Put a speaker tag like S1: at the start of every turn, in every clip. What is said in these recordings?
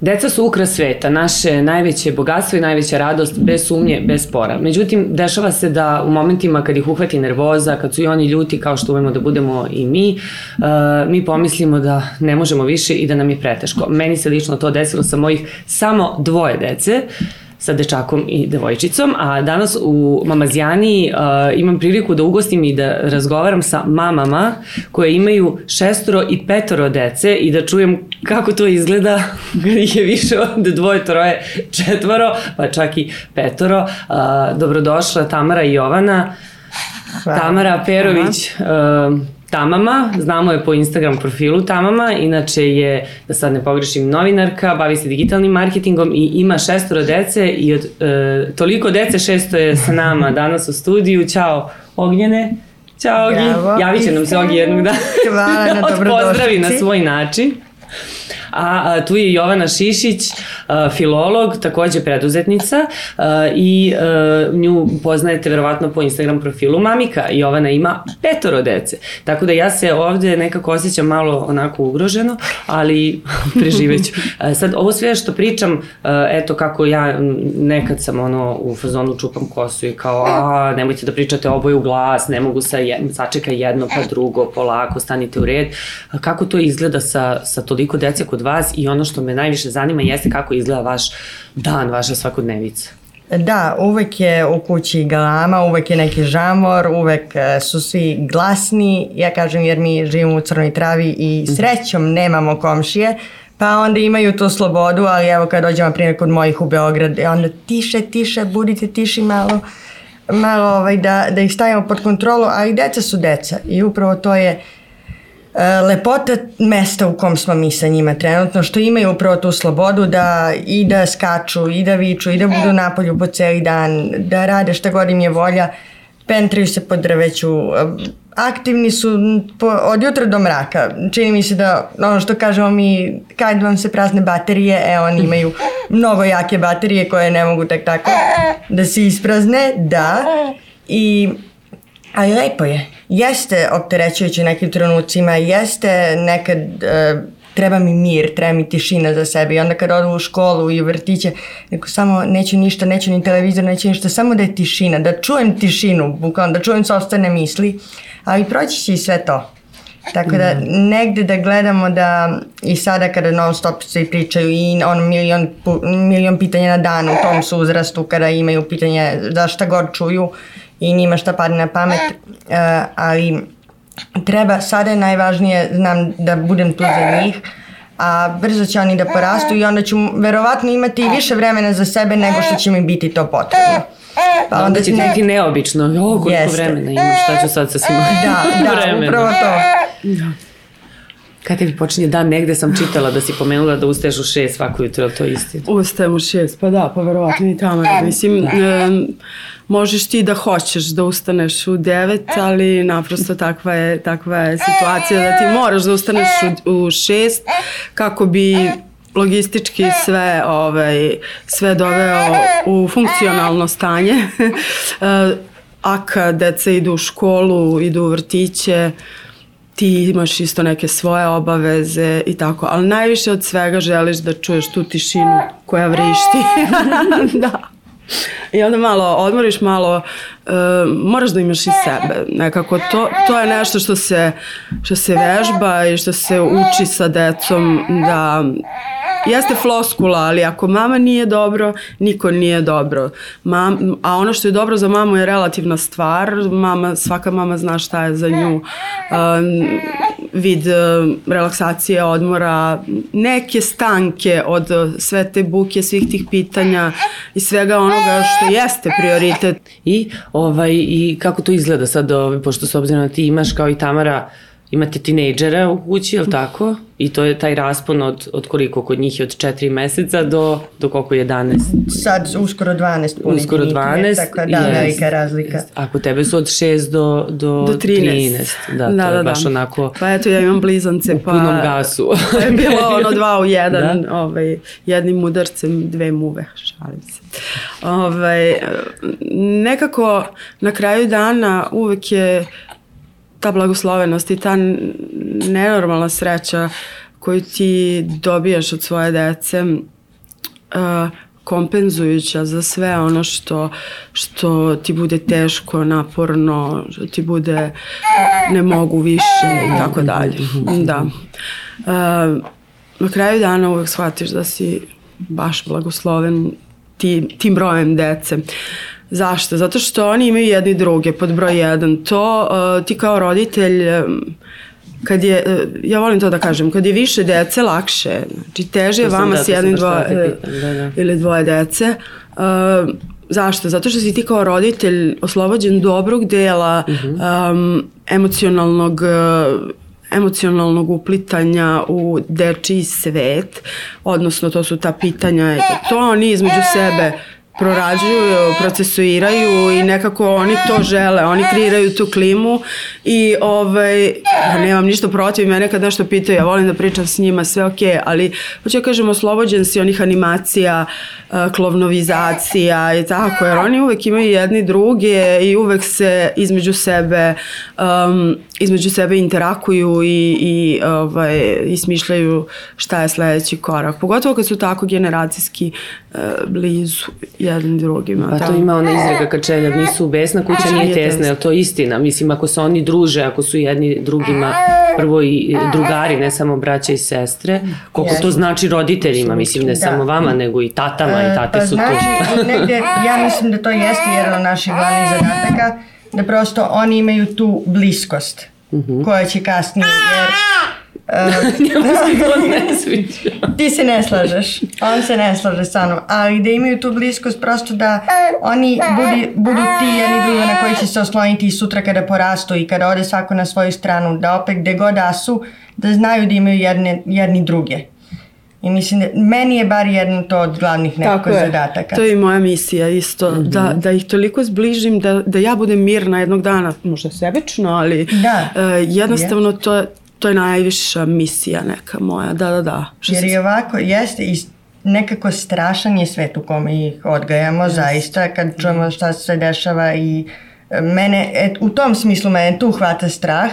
S1: Deca su ukras sveta, naše najveće bogatstvo i najveća radost, bez sumnje, bez spora. Međutim, dešava se da u momentima kad ih uhvati nervoza, kad su i oni ljuti kao što umemo da budemo i mi, uh, mi pomislimo da ne možemo više i da nam je preteško. Meni se lično to desilo sa mojih samo dvoje dece. Uh, sa dečakom i devojčicom, a danas u Mamazijani uh, imam priliku da ugostim i da razgovaram sa mamama koje imaju šestoro i petoro dece i da čujem kako to izgleda kad ih je više od dvoje, troje, četvoro, pa čak i petoro. Uh, dobrodošla Tamara i Jovana. Hvala. Tamara Perović, uh, Tamama, znamo je po Instagram profilu Tamama, inače je, da sad ne pogrešim, novinarka, bavi se digitalnim marketingom i ima šestoro dece i od e, toliko dece šesto je sa nama danas u studiju. Ćao Ognjene. Ćao Ogi. Javit će nam se Ogi jednog dana.
S2: Hvala na
S1: dobrodošlici. Pozdravi na svoj način. A, a tu je Jovana Šišić, filolog, takođe preduzetnica i nju poznajete verovatno po Instagram profilu Mamika. Jovana ima petoro dece. Tako da ja se ovde nekako osjećam malo onako ugroženo, ali preživeću. Sad, ovo sve što pričam, eto kako ja nekad sam ono u fazonu čupam kosu i kao, a, nemojte da pričate oboje u glas, ne mogu sa jedno, sačekaj jedno pa drugo, polako, stanite u red. Kako to izgleda sa, sa toliko dece kod vas i ono što me najviše zanima jeste kako izgleda vaš dan, vaša svakodnevica.
S2: Da, uvek je u kući galama, uvek je neki žamor, uvek e, su svi glasni, ja kažem jer mi živimo u Crnoj travi i mhm. srećom nemamo komšije, pa onda imaju tu slobodu, ali evo kad dođemo primjer kod mojih u Beograd, onda tiše, tiše, budite tiši malo, malo ovaj, da, da ih stavimo pod kontrolu, a i deca su deca i upravo to je uh, lepota mesta u kom smo mi sa njima trenutno, što imaju upravo tu slobodu da i da skaču, i da viču, i da budu napolju po celi dan, da rade šta god im je volja, pentraju se po drveću, e, aktivni su po, od jutra do mraka. Čini mi se da ono što kažemo mi, kad vam se prazne baterije, e oni imaju mnogo jake baterije koje ne mogu tak tako da se isprazne, da. I Ali lepo je. Jeste opterećujući nekim trenucima, jeste nekad uh, treba mi mir, treba mi tišina za sebe i onda kad odu u školu i u vrtiće, neko samo neću ništa, neću ni televizor, neću ništa, samo da je tišina, da čujem tišinu, bukvalno, da čujem sobstvene misli, ali proći će i sve to. Tako da negde da gledamo da i sada kada non stop svi pričaju i on milion, milion pitanja na dan u tom su uzrastu kada imaju pitanje za šta god čuju i njima šta padne na pamet, uh, ali treba, sada je najvažnije, znam da budem tu za njih, a brzo će oni da porastu i onda ću verovatno imati i više vremena za sebe nego što će mi biti to potrebno.
S1: Pa onda, onda će ti biti neobično, jo, koliko Jeste. vremena imam, šta ću sad sa svima?
S2: Da, da, upravo to. Da.
S1: Kad tebi počinje dan, negde sam čitala da si pomenula da ustaješ u šest svako jutro, ali to je istina?
S3: Ustajem u šest, pa da, pa verovatno i tamo. Mislim, um, možeš ti da hoćeš da ustaneš u devet, ali naprosto takva je, takva je situacija da ti moraš da ustaneš u, u šest kako bi logistički sve ovaj sve doveo u funkcionalno stanje. Aka deca idu u školu, idu u vrtiće, ti imaš isto neke svoje obaveze i tako, ali najviše od svega želiš da čuješ tu tišinu koja vrišti. da. I onda malo odmoriš, malo uh, moraš da imaš i sebe. Nekako to, to je nešto što se, što se vežba i što se uči sa decom da jeste floskula, ali ako mama nije dobro, niko nije dobro. Mam, a ono što je dobro za mamu je relativna stvar. Mama, svaka mama zna šta je za nju um, vid uh, relaksacije, odmora, neke stanke od sve te buke, svih tih pitanja i svega onoga što jeste prioritet.
S1: I, ovaj, i kako to izgleda sad, ovaj, pošto s obzirom da ti imaš kao i Tamara, imate tinejdžera u kući, je li tako? I to je taj raspon od, od koliko kod njih je od 4 meseca do, do koliko 11?
S2: Sad uskoro 12
S1: puni Uskoro 12.
S2: Tako da, yes, velika razlika. Yes.
S1: Ako tebe su od 6 do, do, do 13. 13. Da, da, to da, je baš da. onako...
S3: Pa eto, ja imam blizance, pa...
S1: punom gasu.
S3: pa je bilo ono dva u jedan, da? ovaj, jednim udarcem, dve muve, šalim se. Ovaj, nekako na kraju dana uvek je ta blagoslovenost i ta nenormalna sreća koju ti dobijaš od svoje dece uh, kompenzujuća za sve ono što, što ti bude teško, naporno, što ti bude ne mogu više i tako dalje. Da. Uh, na kraju dana uvek shvatiš da si baš blagosloven tim, tim brojem dece. Zašto? Zato što oni imaju jedni druge pod broj jedan. To uh, ti kao roditelj um, kad je, uh, ja volim to da kažem, kad je više dece lakše, znači teže je vama da, s jednim dvoje, da, da. ili dvoje dece, uh, Zašto? Zato što si ti kao roditelj oslobođen dobrog dela uh -huh. um, emocionalnog uh, emocionalnog uplitanja u dečiji svet, odnosno to su ta pitanja, to oni između sebe prorađuju, procesuiraju i nekako oni to žele, oni kreiraju tu klimu i ovaj, ja nemam ništa protiv mene kad nešto pitaju, ja volim da pričam s njima, sve ok, ali hoću ja kažem oslobođen si onih animacija, klovnovizacija i tako, jer oni uvek imaju jedni druge i uvek se između sebe um, između sebe interakuju i, i, ovaj, i smišljaju šta je sledeći korak. Pogotovo kad su tako generacijski uh, blizu jednim drugima.
S1: Pa to ima ona izrega kad čeljav nisu besna, kuća nije tesna, je to istina? Mislim, ako se oni druže, ako su jedni drugima prvo i drugari, ne samo braća i sestre, koliko to znači roditeljima, mislim, ne da. samo vama, nego i tatama i tate
S2: pa,
S1: su
S2: znači, tu. negde, ja mislim da to jeste jedan od naših glavnih zadataka, da prosto oni imaju tu bliskost mm -hmm. koja će kasnije, jer
S1: Njemu se to ne sviđa.
S2: Ti se ne slažeš, on se ne slaže sa mnom, ali da imaju tu bliskost prosto da oni budi, budu ti jedni drugi na koji će se osloniti i sutra kada porastu i kada ode svako na svoju stranu, da opet gde god da su, da znaju da imaju jedne, jedni druge. I mislim da meni je bar jedan to od glavnih nekako zadataka.
S3: To je i moja misija isto, mm -hmm. da, da ih toliko zbližim, da, da ja budem mirna jednog dana, možda sebično, ali da. uh, jednostavno je. to, to je najviša misija neka moja, da, da, da.
S2: Jer i ovako, jeste, i nekako strašan je svet u kome ih odgajamo, yes. zaista, kad čujemo šta se dešava i e, mene, et, u tom smislu mene tu hvata strah,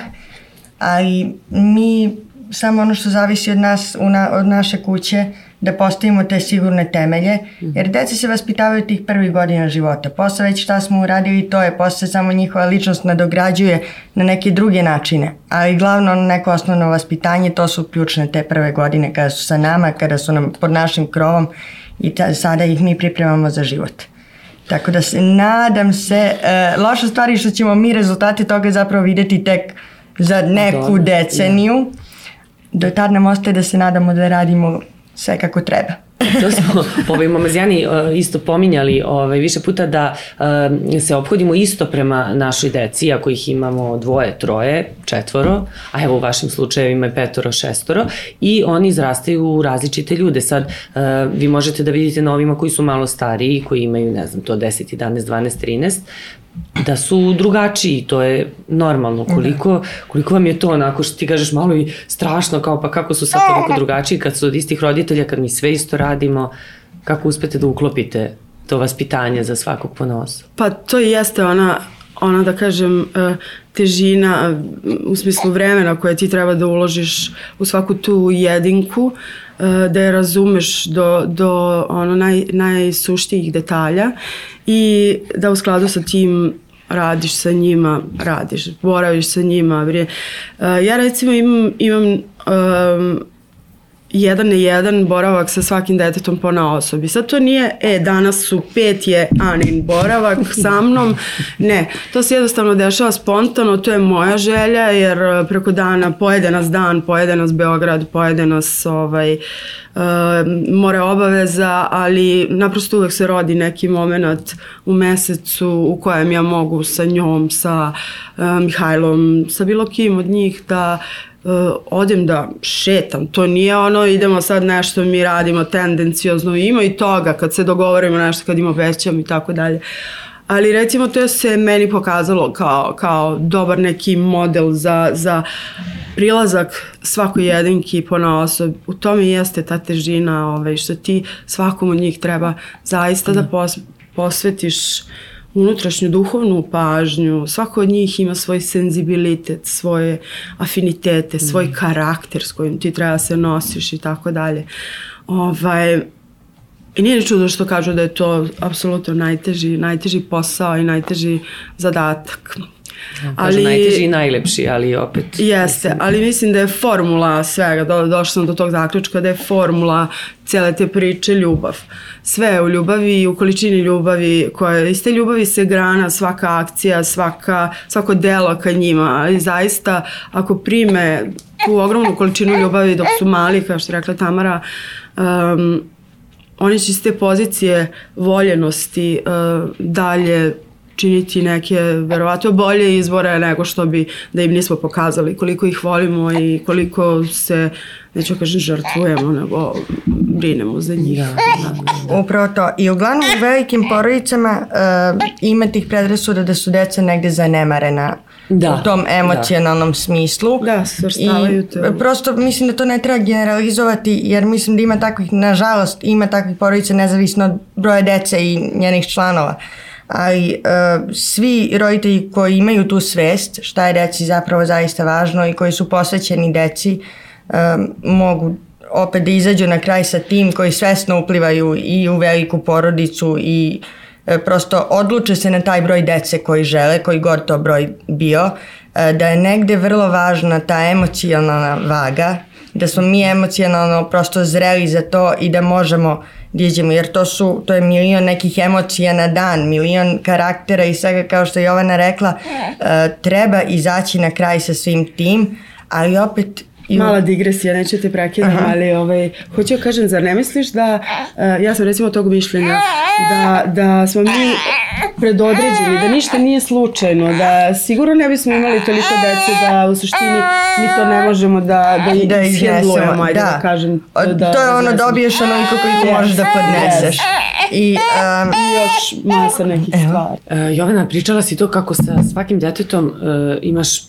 S2: ali mi samo ono što zavisi od nas, od naše kuće, da postavimo te sigurne temelje, jer deca se vaspitavaju tih prvih godina života. Posle već šta smo uradili to je, posle samo njihova ličnost nadograđuje na neke druge načine, ali glavno neko osnovno vaspitanje, to su ključne te prve godine kada su sa nama, kada su nam pod našim krovom i ta, sada ih mi pripremamo za život. Tako da se nadam se, uh, loša stvar je što ćemo mi rezultate toga zapravo videti tek za neku deceniju. Do tad nam ostaje da se nadamo da radimo sve kako treba.
S1: to smo ovaj, mamazijani uh, isto pominjali ovaj, više puta da uh, se obhodimo isto prema našoj deci, ako ih imamo dvoje, troje, četvoro, a evo u vašim slučajevima je petoro, šestoro i oni izrastaju u različite ljude. Sad uh, vi možete da vidite na ovima koji su malo stariji, koji imaju, ne znam, to 10, 11, 12, 13, da su drugačiji, to je normalno. Da. Koliko, koliko vam je to onako što ti kažeš malo i strašno kao pa kako su sad toliko drugačiji kad su od istih roditelja, kad mi sve isto radimo, kako uspete da uklopite to vaspitanje za svakog ponosa?
S3: Pa to jeste ona ona da kažem e, težina u smislu vremena koje ti treba da uložiš u svaku tu jedinku e, da je razumeš do, do ono naj, najsuštijih detalja i da u skladu sa tim radiš sa njima, radiš, boraviš sa njima. E, ja recimo imam, imam um, jedan na jedan boravak sa svakim detetom po na osobi. Sad to nije, e, danas su pet je Anin boravak sa mnom. Ne, to se jednostavno dešava spontano, to je moja želja, jer preko dana pojede nas dan, pojede nas Beograd, pojede nas ovaj, uh, more obaveza, ali naprosto uvek se rodi neki moment u mesecu u kojem ja mogu sa njom, sa uh, Mihajlom, sa bilo kim od njih da uh, odem da šetam. To nije ono idemo sad nešto mi radimo tendencijozno. Ima i toga kad se dogovorimo nešto, kad im obećam i tako dalje. Ali recimo to se meni pokazalo kao, kao dobar neki model za, za prilazak svakoj jedinki po na osob. U tome jeste ta težina ovaj, što ti svakom od njih treba zaista da, da pos, posvetiš unutrašnju duhovnu pažnju, svako od njih ima svoj senzibilitet, svoje afinitete, svoj karakter s kojim ti treba se nosiš i tako dalje. Ovaj, I nije ni čudo što kažu da je to apsolutno najteži, najteži posao i najteži zadatak.
S1: Ali, najteži i najlepši, ali opet...
S3: Jeste,
S1: mislim,
S3: ali mislim da je formula svega, do, došla sam do tog zaključka da je formula cijele te priče ljubav. Sve je u ljubavi i u količini ljubavi, koja, iz te ljubavi se grana svaka akcija, svaka, svako delo ka njima. I zaista, ako prime tu ogromnu količinu ljubavi dok su mali, kao što je rekla Tamara, um, oni će iz te pozicije voljenosti uh, dalje činiti neke verovatno bolje izbore nego što bi da im nismo pokazali koliko ih volimo i koliko se neću da kažem žrtvujemo nego brinemo za njih. Da,
S2: da, da. Upravo to. I uglavnom u velikim porodicama uh, ima tih predrasuda da su deca negde zanemarena da, u tom emocionalnom da. smislu.
S3: Da, svrstavaju
S2: te. I prosto mislim da to ne treba generalizovati jer mislim da ima takvih, nažalost, ima takvih porodica nezavisno od broja dece i njenih članova. Ali uh, svi roditelji koji imaju tu svest šta je deci zapravo zaista važno i koji su posvećeni deci um, mogu opet da izađu na kraj sa tim koji svesno uplivaju i u veliku porodicu i E, prosto odluče se na taj broj dece koji žele, koji god to broj bio, e, da je negde vrlo važna ta emocionalna vaga, da smo mi emocionalno prosto zreli za to i da možemo da iđemo, jer to su, to je milion nekih emocija na dan, milion karaktera i svega kao što je Jovana rekla, e, treba izaći na kraj sa svim tim, ali opet
S3: I... Mala digresija, neću te prekidam, ali ovaj, hoću da kažem, zar ne misliš da, uh, ja sam recimo tog mišljenja, da, da smo mi predodređeni, da ništa nije slučajno, da sigurno ne bismo imali toliko dece da u suštini mi to ne možemo da, da, da ishendlujemo, ajde da. da kažem.
S2: Da, to je ono, dobiješ onoliko koliko možeš da podneseš.
S3: I, um, I još masa nekih stvari.
S1: Uh, Jovana, pričala si to kako sa svakim detetom uh, imaš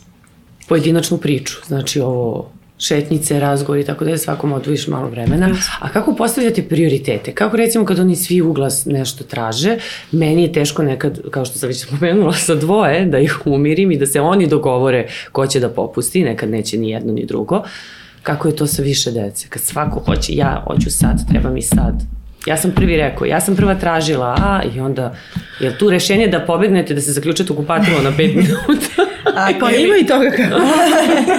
S1: pojedinačnu priču, znači ovo šetnice, razgovori, tako da je svakom odvojiš malo vremena. A kako postavljate prioritete? Kako recimo kad oni svi uglas nešto traže, meni je teško nekad, kao što sam već spomenula, sa dvoje, da ih umirim i da se oni dogovore ko će da popusti, nekad neće ni jedno ni drugo. Kako je to sa više dece? Kad svako hoće, ja hoću sad, treba mi sad, Ja sam prvi rekao, ja sam prva tražila, a i onda, je tu rešenje da pobegnete, da se zaključate u kupatilu na 5 minuta?
S3: Ako ima i toga kako.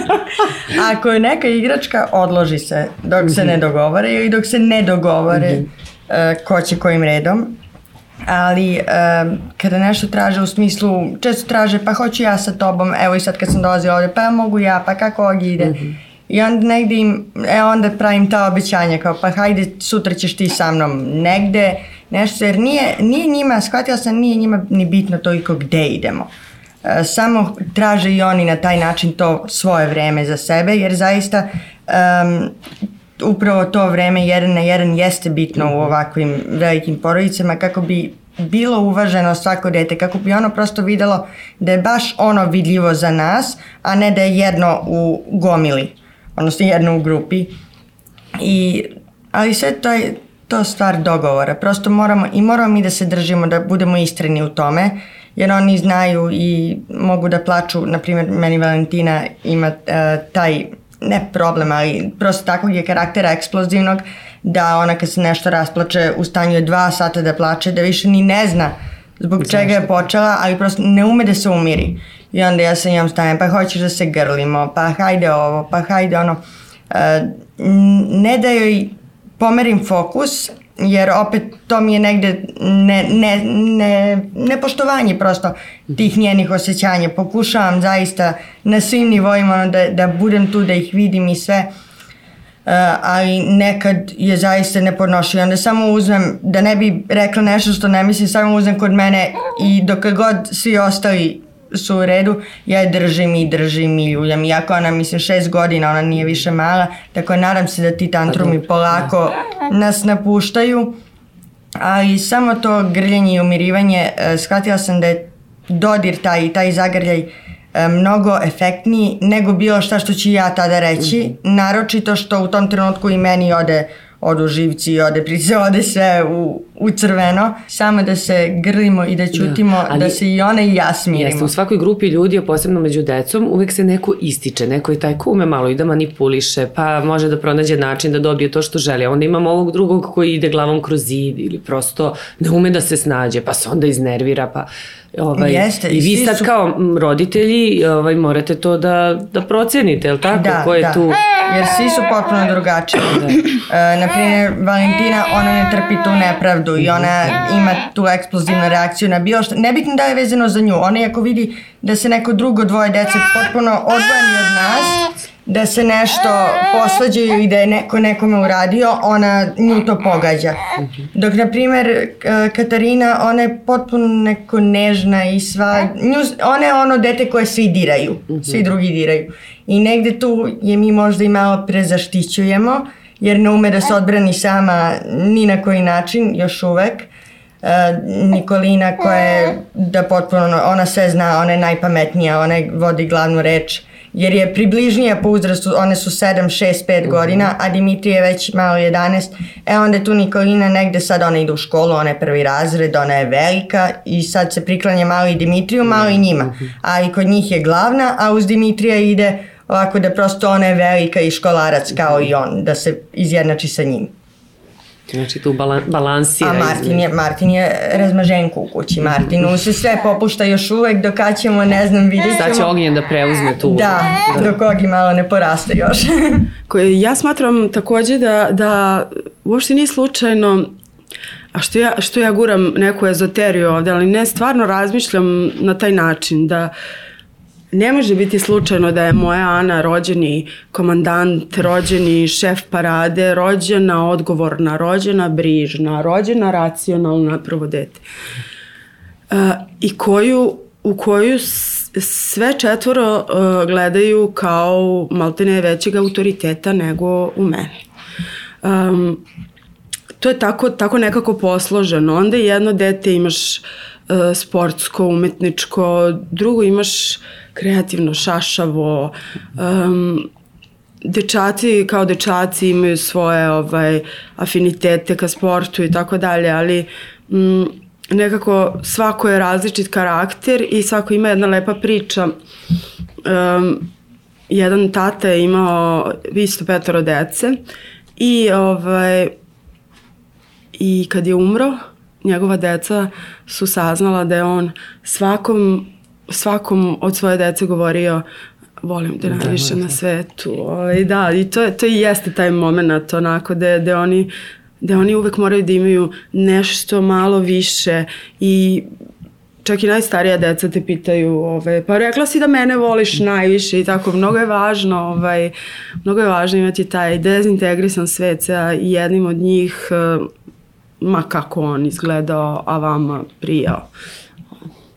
S2: Ako je neka igračka, odloži se dok se ne mhm. dogovore ili dok se ne dogovore mm -hmm. uh, ko će kojim redom. Ali uh, kada nešto traže u smislu, često traže pa hoću ja sa tobom, evo i sad kad sam dolazila ovde, pa mogu ja, pa kako ovdje ide. Mm -hmm I onda negde im, e onda pravim ta obećanja kao pa hajde sutra ćeš ti sa mnom negde, nešto, jer nije, nije njima, shvatila sam, nije njima ni bitno toliko gde idemo. E, samo traže i oni na taj način to svoje vreme za sebe, jer zaista um, upravo to vreme jedan na jedan jeste bitno u ovakvim velikim porodicama kako bi bilo uvaženo svako dete, kako bi ono prosto videlo da je baš ono vidljivo za nas, a ne da je jedno u gomili odnosno jedno u grupi. I, ali sve to je to stvar dogovora. Prosto moramo i moramo mi da se držimo, da budemo istreni u tome, jer oni znaju i mogu da plaču, na primjer, meni Valentina ima uh, taj, ne problem, ali prosto takvog je karaktera eksplozivnog, da ona kad se nešto rasplače u stanju dva sata da plače, da više ni ne zna zbog Zašto? čega je počela, ali prosto ne ume da se umiri. I onda ja sa njom stavim, pa hoćeš da se grlimo, pa hajde ovo, pa hajde ono. E, ne da joj pomerim fokus, jer opet to mi je negde ne, ne, ne, nepoštovanje prosto tih njenih osjećanja. Pokušavam zaista na svim nivoima da, da budem tu, da ih vidim i sve. Uh, ali nekad je zaista neponošljivo. Onda samo uzmem, da ne bi rekla nešto što ne mislim, samo uzmem kod mene i dok god svi ostali su u redu, ja je držim i držim i ljuljam. Iako ona, mislim, shest godina, ona nije više mala, tako je, nadam se da ti tantrumi pa polako nas napuštaju. Ali samo to grljenje i umirivanje, uh, shvatila sam da je dodir taj, taj zagrljaj uh, mnogo efektniji nego bilo šta što ću ja tada reći, -hmm. naročito što u tom trenutku i meni ode odu živci, ode price, ode sve u, u crveno, samo da se grlimo i da ćutimo, da, ali, da se i one i ja smirimo.
S1: Jeste, u svakoj grupi ljudi, a posebno među decom, uvek se neko ističe, neko je taj ko ume malo i da manipuliše, pa može da pronađe način da dobije to što želi, a onda imamo ovog drugog koji ide glavom kroz zid ili prosto ne ume da se snađe, pa se onda iznervira, pa Ovaj, Jeste, I vi sad su... kao roditelji ovaj, morate to da, da procenite, je li tako?
S2: Da,
S1: Ko je
S2: da.
S1: Tu...
S2: Jer svi su potpuno drugačiji. Da. E, naprimjer, Valentina, ona ne trpi tu nepravdu i ona ima tu eksplozivnu reakciju na bilo što. Nebitno da je vezano za nju. Ona ako vidi da se neko drugo dvoje dece potpuno odvojeni od nas, da se nešto posvađaju i da je neko nekome uradio, ona nju to pogađa. Dok, na primer, Katarina, ona je potpuno neko nežna i sva, nju, ona je ono dete koje svi diraju, svi drugi diraju. I negde tu je mi možda i malo prezaštićujemo, jer ne ume da se odbrani sama ni na koji način, još uvek. Uh, Nikolina koja je da potpuno, ona sve zna, ona je najpametnija, ona vodi glavnu reč jer je približnija po uzrastu, one su 7, 6, 5 godina, a Dimitrije je već malo 11. E onda je tu Nikolina negde, sad ona ide u školu, ona je prvi razred, ona je velika i sad se priklanja malo i Dimitriju, malo i njima. Ali kod njih je glavna, a uz Dimitrija ide ovako da prosto ona je velika i školarac kao i on, da se izjednači sa njim.
S1: Znači tu balan, balansira.
S2: A Martin je, Martin je razmaženko u kući. Martinu se sve popušta još uvek dok ćemo, ne znam, vidjet ćemo.
S1: Sad će Ognjen da preuzme tu.
S2: Da, da. dok Ogi malo ne poraste još.
S3: Koje ja smatram takođe da, da uopšte nije slučajno A što ja, što ja guram neku ezoteriju ovde, ali ne, stvarno razmišljam na taj način da uh, Ne može biti slučajno da je moja Ana rođeni komandant, rođeni šef parade, rođena odgovorna, rođena brižna, rođena racionalna prvo dete. Uh, I koju, u koju sve četvoro uh, gledaju kao maltene većeg autoriteta nego u meni. Um, to je tako, tako nekako posloženo. Onda jedno dete imaš uh, sportsko, umetničko, drugo imaš kreativno, šašavo, um, dečaci kao dečaci imaju svoje ovaj afinitete ka sportu i tako dalje, ali mm, nekako svako je različit karakter i svako ima jedna lepa priča. Um, jedan tata je imao isto petoro dece i ovaj i kad je umro njegova deca su saznala da je on svakom svakom od svoje dece govorio volim te najviše da, na svetu. Ovaj, da, i to, to i jeste taj moment onako da, da oni da oni uvek moraju da imaju nešto malo više i čak i najstarija deca te pitaju, ovaj, pa rekla si da mene voliš najviše i tako, mnogo je važno, ovaj, mnogo je važno imati taj dezintegrisan svet sa jednim od njih, ma kako on izgledao, a vama prijao.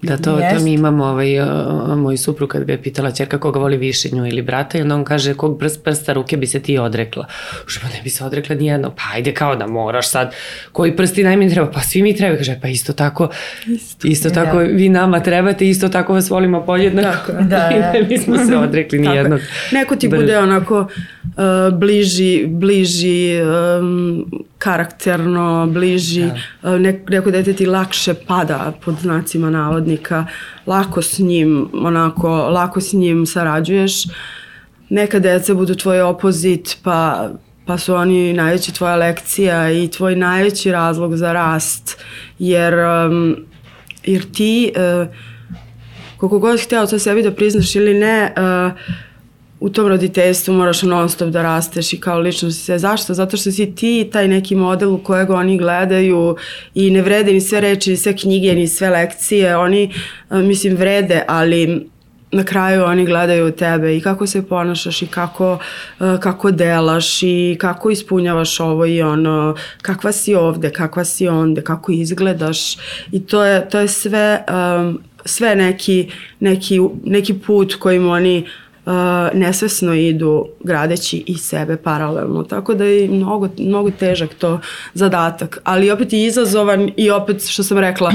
S1: Da, to, to mi imamo, ovaj, uh, moj suprug kad ga je pitala čerka koga voli više nju ili brata i onda on kaže kog prst, prsta ruke bi se ti odrekla. Što pa ne bi se odrekla nijedno. Pa ajde kao da moraš sad. Koji prsti najmanje treba? Pa svi mi treba. Kaže, pa isto tako, isto, isto tako vi nama trebate, isto tako vas volimo podjednako. Tako, da, da. I ne bismo se odrekli nijednog.
S3: Neko ti bude onako uh, bliži, bliži um, karakterno, bliži, da. Uh, ne, neko dete ti lakše pada pod znacima navodnika, lako s njim, onako, lako s njim sarađuješ. Neka deca budu tvoj opozit, pa, pa su oni najveća tvoja lekcija i tvoj najveći razlog za rast, jer, um, jer ti, uh, koliko god hteo to sebi da priznaš ili ne, uh, u tom roditeljstvu moraš non stop da rasteš i kao ličnost sve. Zašto? Zato što si ti taj neki model u kojeg oni gledaju i ne vrede ni sve reči, ni sve knjige, ni sve lekcije. Oni, mislim, vrede, ali na kraju oni gledaju tebe i kako se ponašaš i kako, kako delaš i kako ispunjavaš ovo i ono, kakva si ovde, kakva si onde, kako izgledaš i to je, to je sve, sve neki, neki, neki put kojim oni nesvesno idu gradeći i sebe paralelno. Tako da je mnogo, mnogo težak to zadatak, ali opet i izazovan i opet što sam rekla,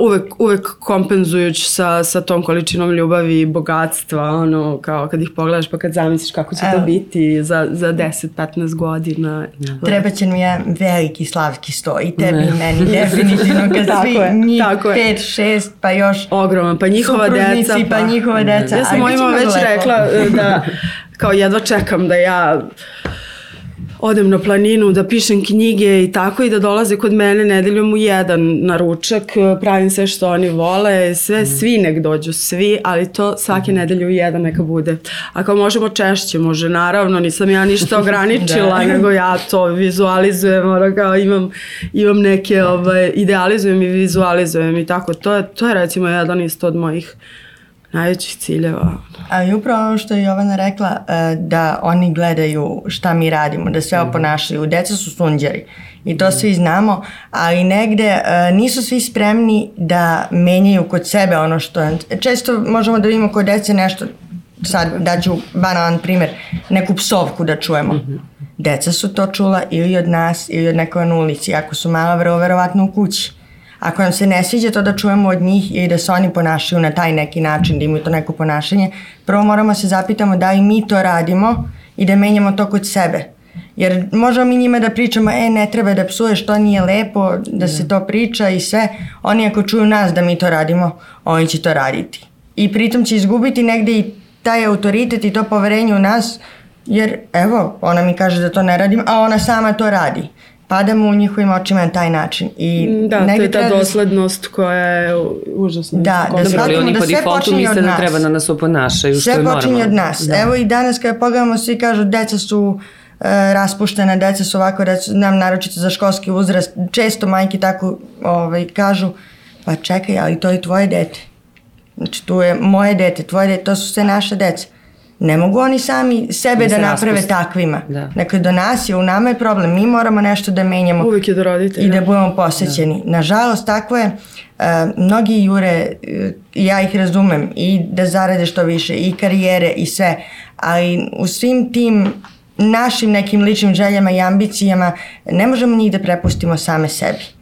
S3: uvek, uvek kompenzujući sa, sa tom količinom ljubavi i bogatstva, ono, kao kad ih pogledaš pa kad zamisliš kako će to
S2: Evo.
S3: biti za, za 10-15 godina.
S2: Treba će nam jedan veliki slavski sto i tebi i meni definitivno kad
S3: Tako
S2: svi
S3: je,
S2: njih
S3: tako je.
S2: pet, šest pa još
S3: Ogroman, pa njihova deca.
S2: pa njihova deca.
S3: Ja sam mojima već
S2: lepo.
S3: rekla e, da kao jedva čekam da ja odem na planinu, da pišem knjige i tako i da dolaze kod mene nedeljom u jedan na ručak, e, pravim sve što oni vole, sve, svi nek dođu, svi, ali to svake nedelje u jedan neka bude. Ako možemo češće, može naravno, nisam ja ništa ograničila,
S2: Da.
S3: nego ja to vizualizujem, ono kao imam, imam neke, ovaj, idealizujem i vizualizujem i tako, to je, to je recimo jedan isto od mojih najvećih ciljeva.
S2: Ali upravo ono što je Jovana rekla, e, da oni gledaju šta mi radimo, da sve oponašaju. Deca su sunđeri i to svi znamo, ali negde e, nisu svi spremni da menjaju kod sebe ono što je. Često možemo da vidimo kod dece nešto, sad daću banalan primer, neku psovku da čujemo. Deca su to čula ili od nas ili od nekoga na ulici. Ako su mala, vrlo verovatno u kući. Ako nam se ne sviđa to da čujemo od njih i da se oni ponašaju na taj neki način, da imaju to neko ponašanje, prvo moramo se zapitamo da li mi to radimo i da menjamo to kod sebe. Jer možemo mi njima da pričamo, e, ne treba da psuješ, to nije lepo, da se to priča i sve. Oni ako čuju nas da mi to radimo, oni će to raditi. I pritom će izgubiti negde i taj autoritet i to poverenje u nas, jer evo, ona mi kaže da to ne radim, a ona sama to radi. Padamo u njihovim očima na taj način. I
S3: Da, to je ta
S2: treba da-
S3: doslednost koja je užasna.
S2: Da, da shvatimo
S1: oni
S2: da
S1: po
S2: sve počinje od
S1: da
S2: nas.
S1: treba da nas oponašaju, što
S2: Sve
S1: je normalno.
S2: počinje od nas.
S1: Da.
S2: Evo i danas kada pogledamo, svi kažu deca su e, raspuštena, deca su ovako, deca, nam naročito za školski uzrast, često majke tako ovaj, kažu, pa čekaj, ali to je tvoje dete. Znači, tu je moje dete, tvoje dete, to su sve naše deca. Ne mogu oni sami sebe
S1: Da
S2: da, naprave
S1: raspuste.
S2: takvima.
S1: Da.
S2: Dakle, do nas je, u nama je problem. Mi moramo nešto da menjamo
S3: Uvijek je do roditelja.
S2: i da budemo posvećeni. Nažalost, tako je. Uh, mnogi jure, uh, ja ih razumem, i da zarade što više, i karijere, i sve, ali u svim tim našim nekim ličnim željama i ambicijama ne možemo njih da prepustimo same sebi.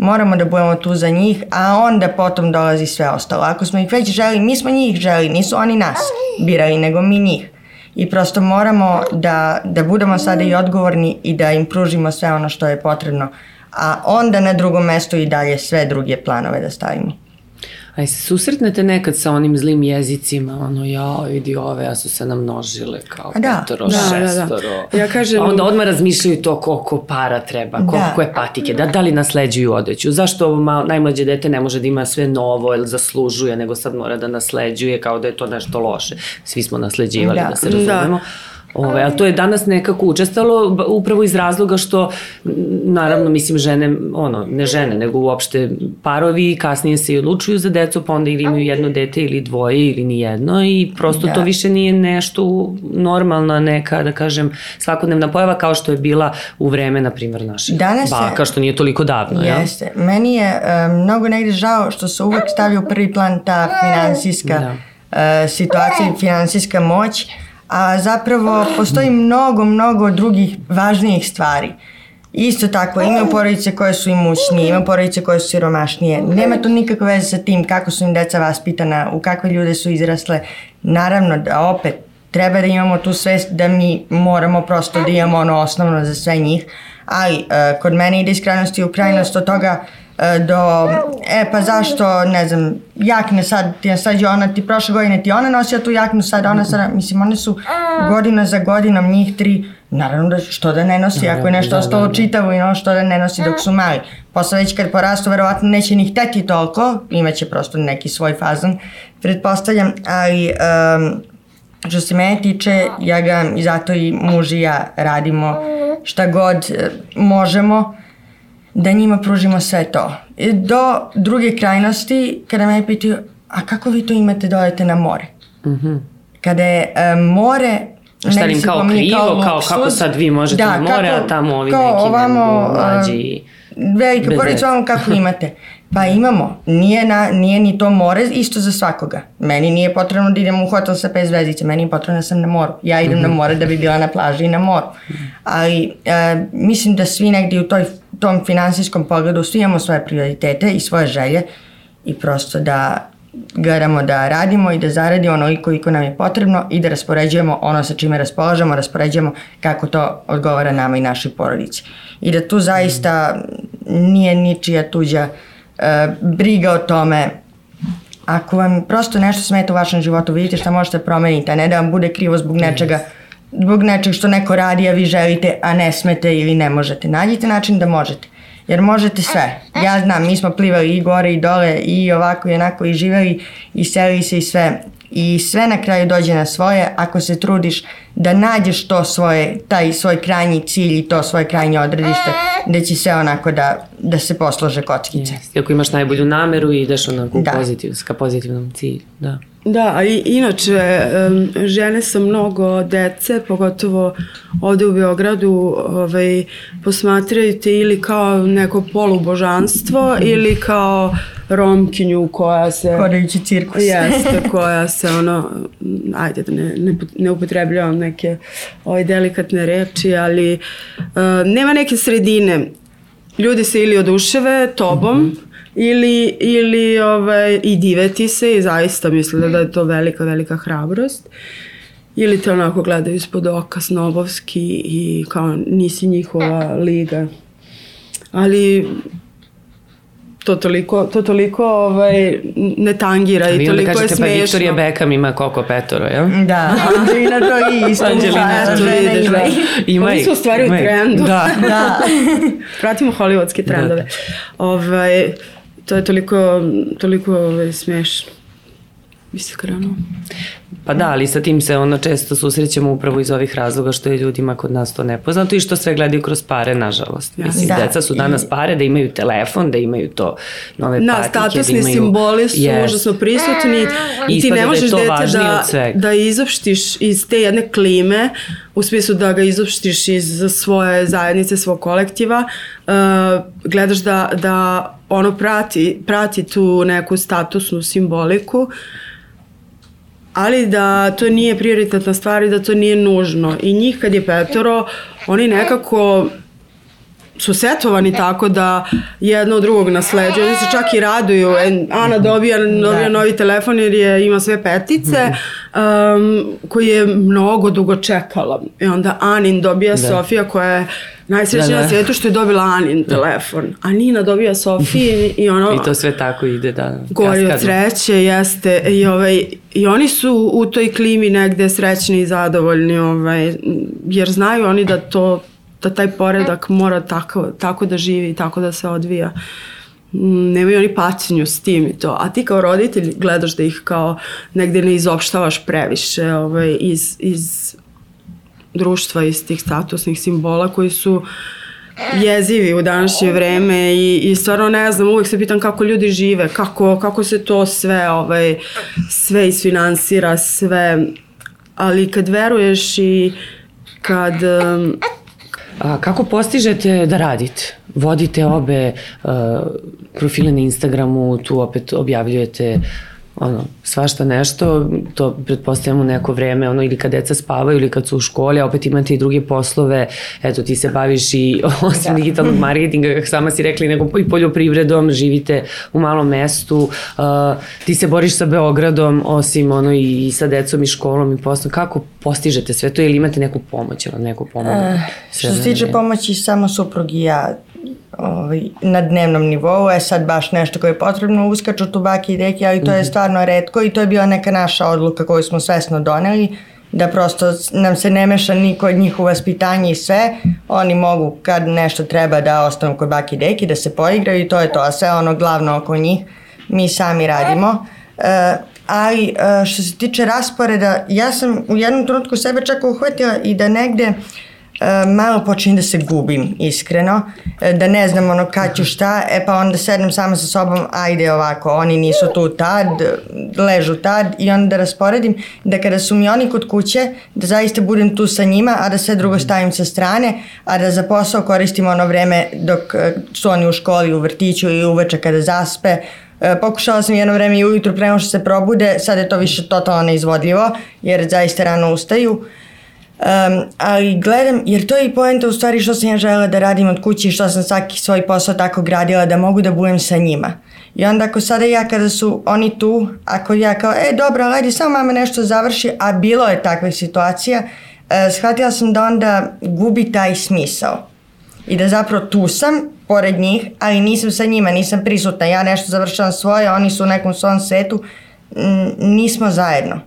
S2: Moramo da budemo tu za njih, a onda potom dolazi sve ostalo. Ako smo ih već želi, mi smo njih želi, nisu oni nas birali, nego mi njih. I prosto moramo da, da budemo sada i odgovorni i da im pružimo sve ono što je potrebno. A onda na drugom mestu i dalje sve druge planove da stavimo.
S1: A se susretnete nekad sa onim zlim jezicima, ono, ja, vidi ove, a su se namnožile kao
S2: da,
S1: petoro,
S3: da, da, da.
S1: šestoro.
S3: Ja kažem-
S1: A onda odmah razmišljaju to koliko para treba, koliko
S2: Da.
S1: je patike, da, da li nasleđuju odeću, zašto ovo malo, najmlađe dete ne može da ima sve novo ili zaslužuje, nego sad mora da nasleđuje kao da je to nešto loše. Svi smo nasleđivali, da,
S2: Da.
S1: se razumemo. Ove, ali to je danas nekako učestalo upravo iz razloga što naravno mislim žene, ono, ne žene, nego uopšte parovi kasnije se i odlučuju za decu, pa onda ili imaju jedno dete ili dvoje ili ni jedno i prosto
S2: Da.
S1: to više nije nešto normalna neka, da kažem, svakodnevna pojava kao što je bila u vreme, na primjer, naših
S2: Danas
S1: baka, što nije toliko davno?
S2: Jeste. Meni je e, mnogo negde žao što se uvek stavlja u prvi plan ta finansijska e, situacija i finansijska moć, a zapravo postoji mnogo, mnogo drugih važnijih stvari. Isto tako, imaju porodice koje su imućnije, imaju porodice koje su siromašnije. Nema to nikakve veze sa tim kako su im deca vaspitana, u kakve ljude su izrasle. Naravno da opet treba da imamo tu svest da mi moramo prosto da imamo ono osnovno za sve njih, ali e, kod mene ide iz krajnosti u krajnost od toga e, do, e pa zašto, ne znam, jakne sad, ti sad je ona, ti prošle godine ti ona nosila tu jaknu, sad ona sad, mislim, one su godina za godinom njih tri, naravno da što da ne nosi, ako je nešto
S1: da,
S2: ostalo
S1: da, da.
S2: čitavo i ono što da ne nosi dok su mali. Posle već kad porastu, verovatno neće ni hteti toliko, imaće prosto neki svoj fazon, pretpostavljam, ali um, što se mene tiče, ja ga i zato i muž i ja radimo šta god e, možemo da njima pružimo sve to. I Do druge krajnosti, kada me pitaju, a kako vi to imate da odete na more? Kada je e, more
S1: A šta im kao krivo, kao
S2: luksuz.
S1: kako sad vi možete na more, a tamo ovi
S2: kao
S1: neki ne
S2: ovamo,
S1: mlađi
S2: Velika porodica, ovamo kako imate. Pa imamo. Nije, na, nije ni to more isto za svakoga. Meni nije potrebno da idem u hotel sa pet zvezdice, meni je potrebno da sam na moru. Ja idem
S1: Mhm.
S2: na more da bi bila na plaži i na moru. Ali e, mislim da svi negdje u toj tom finansijskom pogledu svi imamo svoje prioritete i svoje želje i prosto da gledamo da radimo i da zaradimo onoliko koliko nam je potrebno i da raspoređujemo ono sa čime raspolažemo, raspoređujemo kako to odgovara nama i našoj porodici. I da tu zaista nije ničija tuđa uh, briga o tome ako vam prosto nešto smeta u vašem životu, vidite šta možete promeniti, a ne da vam bude krivo zbog nečega zbog nečeg što neko radi, a vi želite, a ne smete ili ne možete. Nađite način da možete. Jer možete sve. Ja znam, mi smo plivali i gore i dole i ovako i onako i živeli i selili se i sve. I sve na kraju dođe na svoje ako se trudiš da nađeš to svoje, taj svoj krajnji cilj i to svoje krajnje odredište, da će sve onako da, da se poslože kockice.
S1: Yes. Ako imaš najbolju nameru i ideš onako da. pozitiv, ka pozitivnom cilju. Da.
S3: Da, a i, inače, žene sa mnogo dece, pogotovo ovde u Beogradu, ovaj, posmatraju te ili kao neko polubožanstvo mm. ili kao romkinju koja se...
S2: Hodajući cirkus.
S3: Jeste, koja se ono, ajde da ne, ne, ne upotrebljavam neke ovaj, delikatne reči, ali uh, nema neke sredine. Ljudi se ili oduševe tobom, mm -hmm ili, ili ovaj, i diveti se i zaista misle da je to velika, velika hrabrost. Ili te onako gledaju ispod oka snobovski i kao nisi njihova liga. Ali to toliko, to toliko ovaj, ne tangira i toliko je smešno. Pa
S1: Viktorija Beckham ima koliko petoro, jel?
S2: Da, Anđelina to isto.
S3: Anđelina to vidiš, da. Ima Oni su u stvari u trendu.
S1: Da. da.
S3: Pratimo hollywoodske trendove. Da. Ovaj, to je toliko, toliko ovaj, smešno. Iskreno.
S1: Pa da, ali sa tim se ono često susrećemo upravo iz ovih razloga što je ljudima kod nas to nepoznato i što sve gledaju kroz pare, nažalost. Ja, Mislim, da. deca su danas pare, da imaju telefon, da imaju to nove
S3: da, patike. Da, statusni da imaju, simboli su yes. užasno prisutni i ti ne da možeš da dete da, da izopštiš iz te jedne klime, u smislu da ga izopštiš iz svoje zajednice, svog kolektiva, uh, gledaš da, da ono prati, prati tu neku statusnu simboliku, ali da to nije prioritetna stvar i da to nije nužno. I njih kad je petoro, oni nekako su setovani tako da jedno od drugog nasleđuju. Oni se čak i raduju. E, Ana dobija, dobija da. novi telefon jer je, ima sve petice um, koji je mnogo dugo čekala. I onda Anin dobija da. Sofija koja je najsrećnija da, da. na svijetu što je dobila Anin da. telefon. A Nina dobija Sofiji i ono...
S1: I to sve tako ide, da.
S3: Gori od sreće, jeste. I, ovaj, I oni su u toj klimi negde srećni i zadovoljni, ovaj, jer znaju oni da to da taj poredak mora tako, tako da živi i tako da se odvija. Mm, nemaju oni pacinju s tim i to. A ti kao roditelj gledaš da ih kao negde ne izopštavaš previše ovaj, iz, iz društva, iz tih statusnih simbola koji su jezivi u današnje vreme i, i stvarno ne znam, uvek se pitam kako ljudi žive, kako, kako se to sve, ovaj, sve isfinansira, sve, ali kad veruješ i kad um,
S1: A kako postižete da radite? Vodite obe uh, profile na Instagramu, tu opet objavljujete ono, svašta nešto, to pretpostavljamo neko vreme, ono, ili kad deca spavaju ili kad su u školi, a opet imate i druge poslove, eto, ti se baviš i osim da. digitalnog marketinga, kako sama si rekli, nego i poljoprivredom, živite u malom mestu, uh, ti se boriš sa Beogradom, osim ono i sa decom i školom i poslom, kako postižete sve to ili imate neku pomoć, ono, neku pomoć? Uh,
S2: što se tiče pomoći, samo suprug i ja ovaj, na dnevnom nivou, je sad baš nešto koje je potrebno, uskaču tu baki i deki, ali to je mhm. stvarno redko i to je bila neka naša odluka koju smo svesno doneli, da prosto nam se ne meša niko od njih u vaspitanje i sve, oni mogu kad nešto treba da ostanu kod baki i deki, da se poigraju i to je to, a sve ono glavno oko njih mi sami radimo. Uh, ali uh, što se tiče rasporeda, ja sam u jednom trenutku sebe čak uhvatila i da negde uh, E, malo počinjem da se gubim, iskreno, e, da ne znam ono kad ću šta, e pa onda sednem sama sa sobom, ajde ovako, oni nisu tu tad, ležu tad i onda da rasporedim, da kada su mi oni kod kuće, da zaista budem tu sa njima, a da sve drugo mhm. stavim sa strane, a da za posao koristim ono vreme dok e, su oni u školi, u vrtiću i uveče kada zaspe, Pokušala sam jedno vreme i ujutru prema što se probude, sad je to više totalno neizvodljivo, jer zaista rano ustaju. Um, ali gledam, jer to je i poenta u stvari što sam ja želela da radim od kući i što sam svaki svoj posao tako gradila da mogu da budem sa njima. I onda ako sada ja kada su oni tu, ako ja kao, e dobro, ajde samo mama nešto završi, a bilo je takvih situacija, uh, shvatila sam da onda gubi taj smisao. I da zapravo tu sam, pored njih, ali nisam sa njima, nisam prisutna. Ja nešto završavam svoje, oni su u nekom svom svetu, nismo zajedno.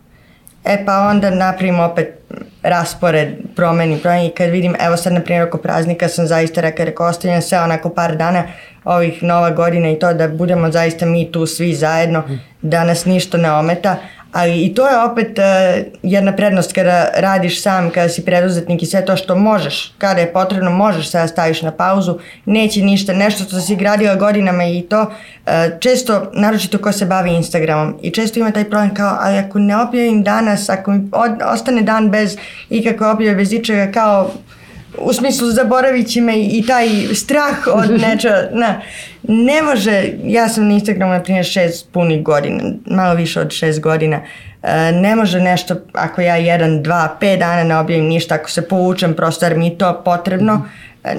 S2: E pa onda napravimo opet raspored, promeni, promeni. Kad vidim, evo sad na primjer oko praznika sam zaista rekao, rekao ostavljam sve onako par dana ovih nova godina i to da budemo zaista mi tu svi zajedno, da nas ništa ne ometa, ali i to je opet uh, jedna prednost kada radiš sam, kada si preduzetnik i sve to što možeš, kada je potrebno možeš sada staviš na pauzu, neće ništa, nešto što si gradila godinama i to uh, često, naročito ko se bavi Instagramom i često ima taj problem kao, ali ako ne objavim danas, ako mi od, ostane dan bez ikakve objave, bez ičega, kao u smislu zaboravit će me i taj strah od nečega, na, ne može, ja sam na Instagramu na primjer šest punih godina, malo više od šest godina, e, ne može nešto, ako ja jedan, dva, pet dana ne objavim ništa, ako se povučem prosto jer mi je to potrebno,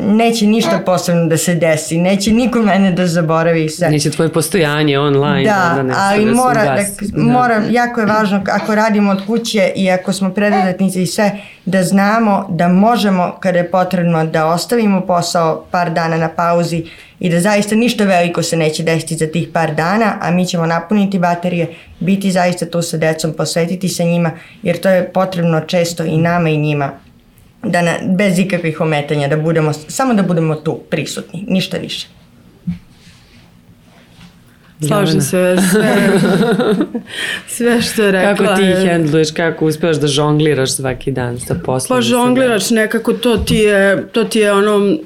S2: neće ništa posebno da se desi, neće niko mene da zaboravi sve.
S1: Neće tvoje postojanje online.
S2: Da, da ali da mora, da, mora, jako je važno ako radimo od kuće i ako smo preduzetnici i sve, da znamo da možemo kada je potrebno da ostavimo posao par dana na pauzi i da zaista ništa veliko se neće desiti za tih par dana, a mi ćemo napuniti baterije, biti zaista tu sa decom, posvetiti se njima, jer to je potrebno često i nama i njima da na, bez ikakvih ometanja, da budemo, samo da budemo tu prisutni, ništa više.
S3: Slažem se sve, sve što je rekla.
S1: Kako ti hendluješ, kako uspevaš da žongliraš svaki dan sa poslom?
S3: Pa žongliraš nekako, to ti je, to ti je ono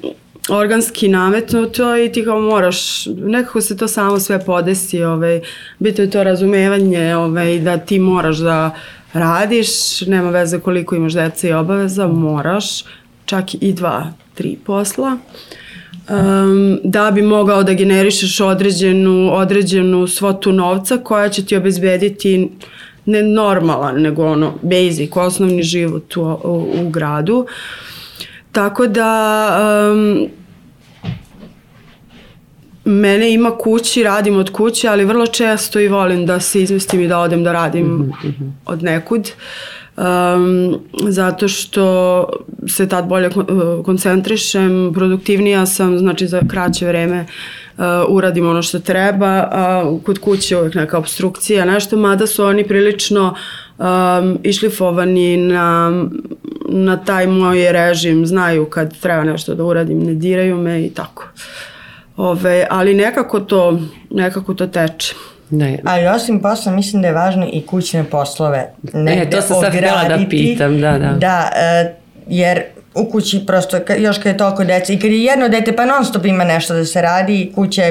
S3: organski nametnuto i ti kao moraš, nekako se to samo sve podesi, ovaj, biti je to razumevanje ovaj, da ti moraš da radiš, nema veze koliko imaš deca i obaveza, moraš čak i dva, tri posla um, da bi mogao da generišeš određenu, određenu svotu novca koja će ti obezbediti ne normalan, nego ono basic, osnovni život u, u, u gradu. Tako da um, Mene ima kući, radim od kuće, ali vrlo često i volim da se izmestim i da odem da radim mm -hmm. od nekud. Um, zato što se tad bolje koncentrišem, produktivnija sam, znači za kraće vreme uh, uradim ono što treba, a kod kuće uvek neka obstrukcija, nešto, mada su oni prilično um, išlifovani na, na taj moj režim, znaju kad treba nešto da uradim, ne diraju me i tako. Uh, Ove, ali nekako to, nekako to teče.
S2: Ne. Ali osim posla mislim da je važno i kućne poslove.
S1: Ne, to sam sad htjela da pitam, da, da.
S2: Da, uh, jer u kući prosto, još kad je toliko deca i kad je jedno dete pa non stop ima nešto da se radi, kuća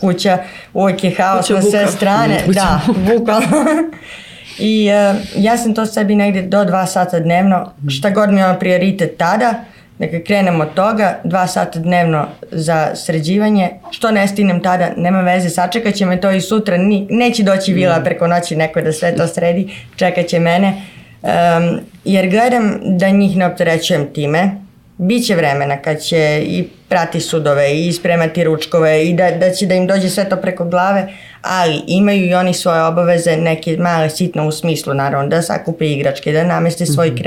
S2: kuća, uvijek je haos kuća na sve strane. Kuća da, bukvalno. I uh, ja sam to sebi negdje do dva sata dnevno, šta god mi je prioritet tada, Dakle, krenemo od toga, dva sata dnevno za sređivanje, što ne stinem tada, nema veze, sačekat će me to i sutra, ni, neće doći vila preko noći neko da sve to sredi, čekat će mene, um, jer gledam da njih ne opterećujem time, Biće vremena kad će i prati sudove i spremati ručkove i da, da će da im dođe sve to preko glave, ali imaju i oni svoje obaveze, neke male sitno u smislu naravno, da sakupe igračke, da nameste svoj mm -hmm.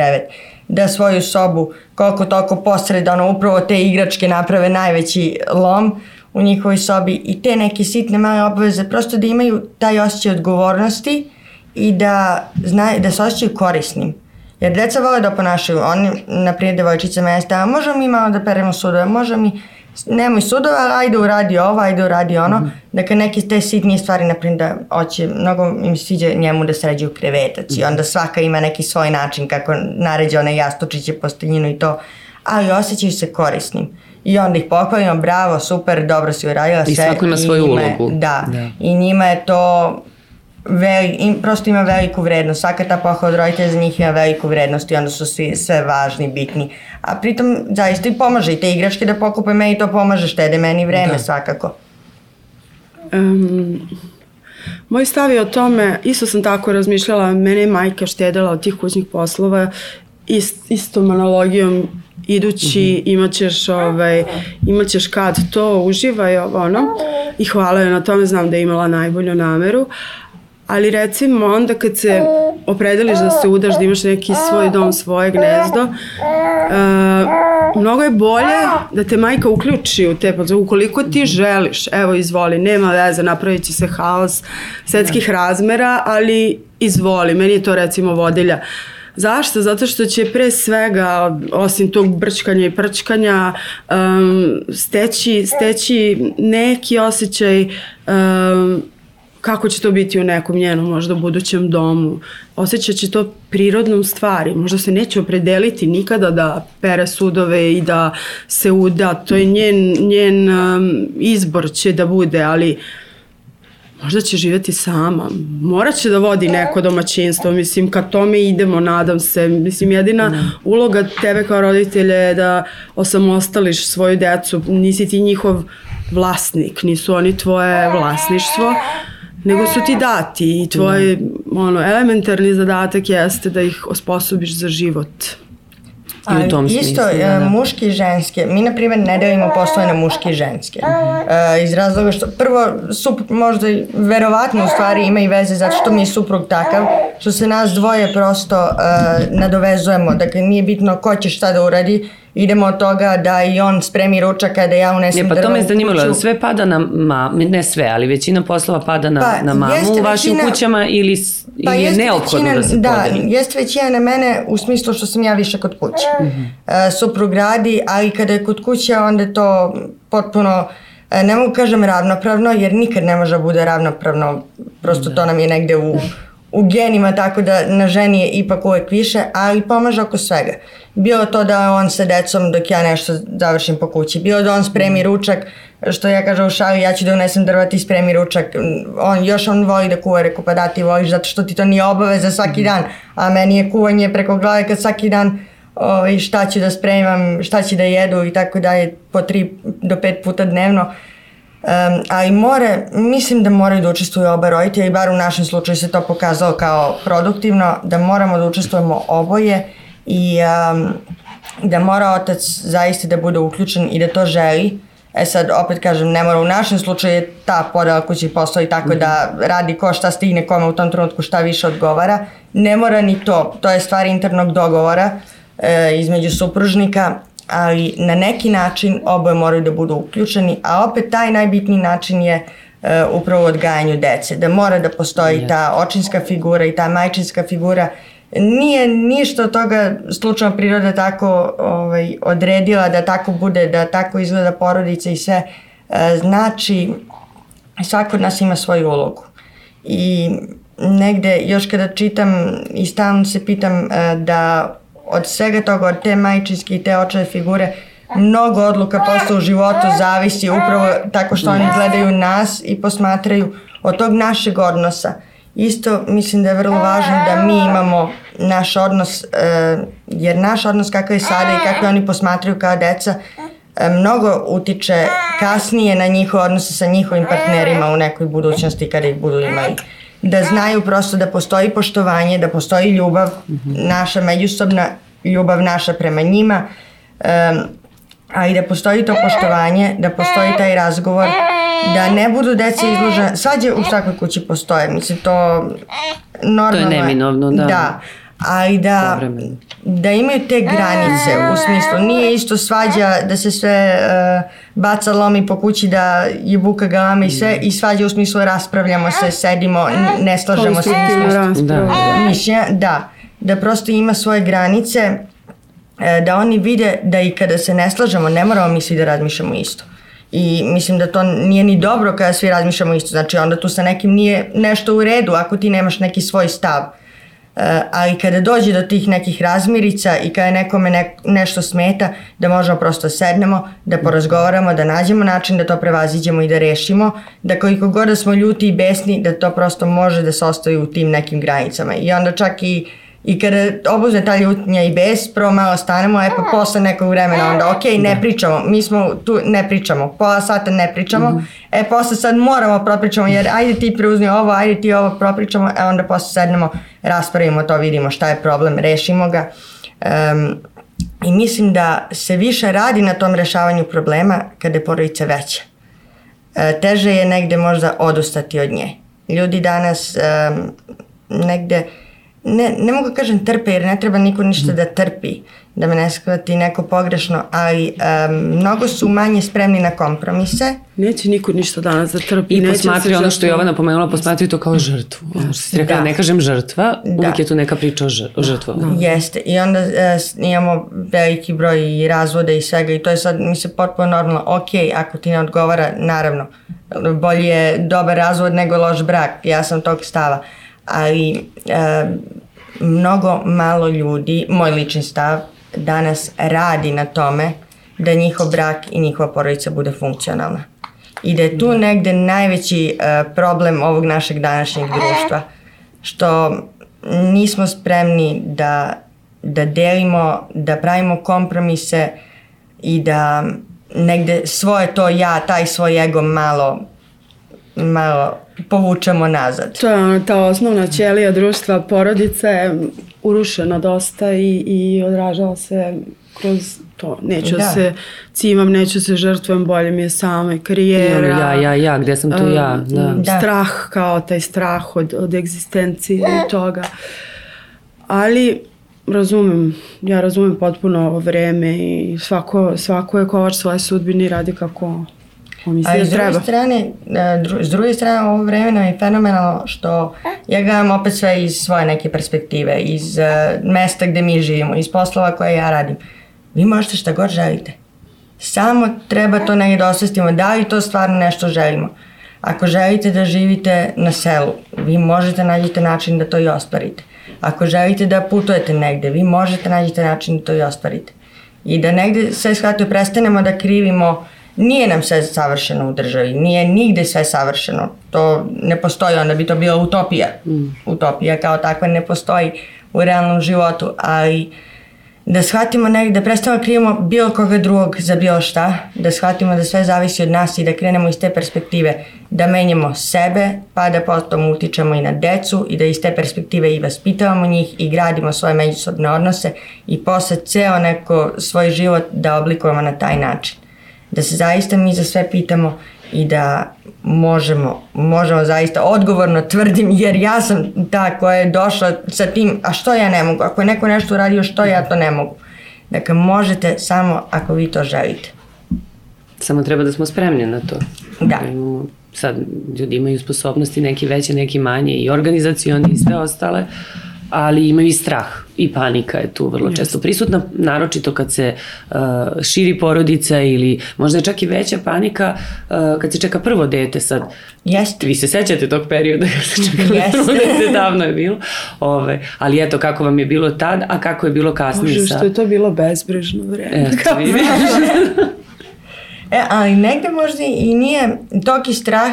S2: Da svoju sobu koliko toliko posredano upravo te igračke naprave najveći lom u njihovoj sobi i te neke sitne male obaveze, prosto da imaju taj osjećaj odgovornosti i da, zna, da se osjećaju korisnim. Jer deca vole da ponašaju, oni, na primjer, devojčice mesta, a možemo mi malo da peremo sudove, možemo mi, nemoj sudova, ajde uradi ovo, ajde uradi ono. Mm -hmm. Dakle, neke te sitnije stvari, na primjer, da hoće, mnogo im sviđa njemu da sređuju krevetac mm -hmm. i onda svaka ima neki svoj način kako naređe one jastučiće, posteljinu i to, ali osjećaju se korisnim. I onda ih pohvalimo, bravo, super, dobro si uradila sve.
S1: I svako ima svoju ulogu.
S2: Da, da, i njima je to veli, im, prosto ima veliku vrednost. Svaka ta pohvala od roditelja za njih ima veliku vrednost i onda su svi sve važni, bitni. A pritom zaista i pomaže i te igračke da pokupe meni to pomaže, štede meni vreme da. svakako.
S3: Um, moj stav je o tome, isto sam tako razmišljala, mene je majka štedala od tih kućnih poslova ist, istom analogijom idući mm -hmm. imaćeš, ovaj, imaćeš kad to uživaj ono i hvala joj na tome, znam da je imala najbolju nameru, ali recimo onda kad se opredeliš da se udaš, da imaš neki svoj dom, svoje gnezdo, uh, mnogo je bolje da te majka uključi u te podzve. Ukoliko ti želiš, evo izvoli, nema veze, napravit će se haos svetskih razmera, ali izvoli, meni je to recimo vodilja. Zašto? Zato što će pre svega, osim tog brčkanja i prčkanja, um, steći, steći neki osjećaj um, kako će to biti u nekom njenom možda budućem domu. Osjećat će to prirodnom stvari. Možda se neće opredeliti nikada da pere sudove i da se uda. To je njen, njen um, izbor će da bude, ali možda će živeti sama. Morat će da vodi neko domaćinstvo. Mislim, ka tome idemo, nadam se. Mislim, jedina ne. uloga tebe kao roditelja je da osamostališ svoju decu. Nisi ti njihov vlasnik, nisu oni tvoje vlasništvo nego su ti dati i tvoj ono, elementarni zadatak jeste da ih osposobiš za život.
S2: I u tom isto, smislu, da, da. muški i ženske, mi na primjer ne delimo poslove na muški i ženske. Uh, iz razloga što, prvo, sup, možda verovatno u stvari ima i veze zato što mi je suprug takav, što se nas dvoje prosto uh, nadovezujemo, dakle nije bitno ko će šta da uradi, idemo od toga da i on spremi ručak kada ja unesem
S1: drvo. Ne, pa to me zanimalo, kuću. sve pada na mamu, ne sve, ali većina poslova pada na, pa, na mamu u vašim većina, kućama ili, pa ili je neophodno većina, da se
S2: da, podeli? Da, jeste većina na mene u smislu što sam ja više kod kuće. Mm -hmm. uh, suprug radi, ali kada je kod kuće onda to potpuno uh, ne mogu kažem ravnopravno, jer nikad ne može da bude ravnopravno, prosto da. to nam je negde u, u genima, tako da na ženi je ipak uvek više, ali pomaže oko svega. Bilo to da on sa decom dok ja nešto završim po kući, bilo da on spremi mm. ručak, što ja kažem u šali, ja ću da unesem drva, ti spremi ručak. On, još on voli da kuva, reko pa da ti voliš, zato što ti to nije obaveza svaki mm. dan, a meni je kuvanje preko glave kad svaki dan o, ovaj, šta ću da spremam, šta će da jedu i tako da je po tri do pet puta dnevno. Um, ali more, mislim da moraju da učestvuju oba roditelja i bar u našem slučaju se to pokazalo kao produktivno, da moramo da učestvujemo oboje i um, da mora otac zaista da bude uključen i da to želi. E sad, opet kažem, ne mora u našem slučaju je ta podela kući postoji tako da radi ko šta stigne kome u tom trenutku šta više odgovara. Ne mora ni to, to je stvar internog dogovora e, između supružnika ali na neki način oboje moraju da budu uključeni, a opet taj najbitniji način je uh, upravo odgajanju dece, da mora da postoji ta očinska figura i ta majčinska figura. Nije ništa od toga slučajno priroda tako ovaj, odredila da tako bude, da tako izgleda porodica i sve. Uh, znači, svako od nas ima svoju ulogu. I negde, još kada čitam i stalno se pitam uh, da od svega toga, od te majčinske i te očeve figure, mnogo odluka posle u životu zavisi upravo tako što oni gledaju nas i posmatraju od tog našeg odnosa. Isto mislim da je vrlo važno da mi imamo naš odnos, e, jer naš odnos kakav je sada i kako oni posmatraju kao deca, e, mnogo utiče kasnije na njihove odnose sa njihovim partnerima u nekoj budućnosti kada ih budu imali da znaju prosto da postoji poštovanje, da postoji ljubav, mm -hmm. naša međusobna ljubav naša prema njima, um, a i da postoji to poštovanje, da postoji taj razgovor, da ne budu deca izložena, svađe u svakoj kući postoje, mislim to normalno.
S1: To je neminovno, da.
S2: Da, ali da, da imaju te granice u smislu, nije isto svađa da se sve uh, baca lomi po kući da je buka galama i sve i svađa u smislu raspravljamo se, sedimo, ne slažemo se.
S3: Da.
S2: mišljenja, da, da prosto ima svoje granice, da oni vide da i kada se ne slažemo ne moramo mi svi da razmišljamo isto. I mislim da to nije ni dobro kada svi razmišljamo isto, znači onda tu sa nekim nije nešto u redu ako ti nemaš neki svoj stav ali kada dođe do tih nekih razmirica i kada nekome ne, nešto smeta, da možemo prosto sednemo, da porazgovaramo, da nađemo način da to prevaziđemo i da rešimo, da koliko god da smo ljuti i besni, da to prosto može da se ostaje u tim nekim granicama. I onda čak i I kada obuzne ta ljutnja i bes, prvo malo stanemo, e pa posle nekog vremena onda, ok, ne da. pričamo, mi smo tu, ne pričamo, pola sata ne pričamo, mm -hmm. e posle sad moramo propričamo, jer ajde ti preuzmi ovo, ajde ti ovo propričamo, e onda posle sednemo, raspravimo to, vidimo šta je problem, rešimo ga. Um, I mislim da se više radi na tom rešavanju problema kada je porodica veća. E, teže je negde možda odustati od nje. Ljudi danas um, negde ne, ne mogu da kažem trpe jer ne treba niko ništa da trpi da me ne shvati neko pogrešno, ali um, mnogo su manje spremni na kompromise.
S3: Neće niko ništa danas da trpi.
S1: I
S3: neće
S1: posmatri ono što je. Jovana pomenula, posmatri to kao žrtvu. Ono što si rekla,
S2: Da.
S1: ne kažem žrtva, uvijek
S2: Da.
S1: je tu neka priča o, žr o žrtvovanju.
S2: Jeste. I onda e, s- imamo veliki broj i razvoda i svega i to je sad, mi se potpuno normalno, ok, ako ti ne odgovara, naravno, bolje je dobar razvod nego loš brak, ja sam tog stava. Ali e, mnogo malo ljudi, moj lični stav, danas radi na tome da njihov brak i njihova porodica bude funkcionalna. I da je tu negde najveći e, problem ovog našeg današnjeg društva, što nismo spremni da, da delimo, da pravimo kompromise i da negde svoje to ja, taj svoj ego malo, malo povučemo nazad.
S3: To je ono, ta osnovna ćelija društva, porodica je urušena dosta i, i odražava se kroz to. Neću
S2: Da.
S3: da. se cimam, neću se žrtvujem, bolje mi je sama karijera.
S1: ja, ja, ja, gde sam tu ja, da.
S2: Da.
S3: Strah kao taj strah od, od egzistencije i toga. Ali razumem, ja razumem potpuno ovo vreme i svako, svako je kovač svoje sudbine i radi kako
S2: A
S3: da
S2: s druge
S3: treba.
S2: strane, e, dru, s druge strane ovo vreme nam je fenomenalno što ja gledam opet sve iz svoje neke perspektive, iz uh, mesta gde mi živimo, iz poslova koje ja radim. Vi možete šta god želite. Samo treba to negdje da osvestimo, da li to stvarno nešto želimo. Ako želite da živite na selu, vi možete nađete način da to i ostvarite. Ako želite da putujete negde, vi možete nađete način da to i ostvarite. I da negde sve shvatio prestanemo da krivimo nije nam sve savršeno u državi, nije nigde sve savršeno. To ne postoji, onda bi to bila utopija. Utopija kao takva ne postoji u realnom životu, ali da shvatimo negde, da prestanemo da krivimo bilo koga drugog za bilo šta, da shvatimo da sve zavisi od nas i da krenemo iz te perspektive, da menjamo sebe, pa da potom utičemo i na decu i da iz te perspektive i vaspitavamo njih i gradimo svoje međusobne odnose i posle ceo neko svoj život da oblikujemo na taj način. Da se zaista mi za sve pitamo i da možemo, možemo zaista odgovorno tvrdim jer ja sam ta koja je došla sa tim a što ja ne mogu, ako je neko nešto uradio što ja to ne mogu. Dakle, možete samo ako vi to želite.
S1: Samo treba da smo spremni na to.
S2: Da.
S1: Imamo, sad, ljudi imaju sposobnosti, neki veće, neki manje, i organizacioni i sve ostale, ali imaju i strah i panika je tu vrlo često prisutna, naročito kad se uh, širi porodica ili možda je čak i veća panika uh, kad se čeka prvo dete sad.
S2: Jeste.
S1: Vi se sećate tog perioda kad se čekalo
S2: Jeste.
S1: prvo dete, davno je bilo. Ove, ali eto, kako vam je bilo tad, a kako je bilo kasnije
S3: Bože,
S1: sa...
S3: što je to bilo bezbrižno vreme.
S1: Eto, vidiš.
S2: E, ali negde možda i nije toki strah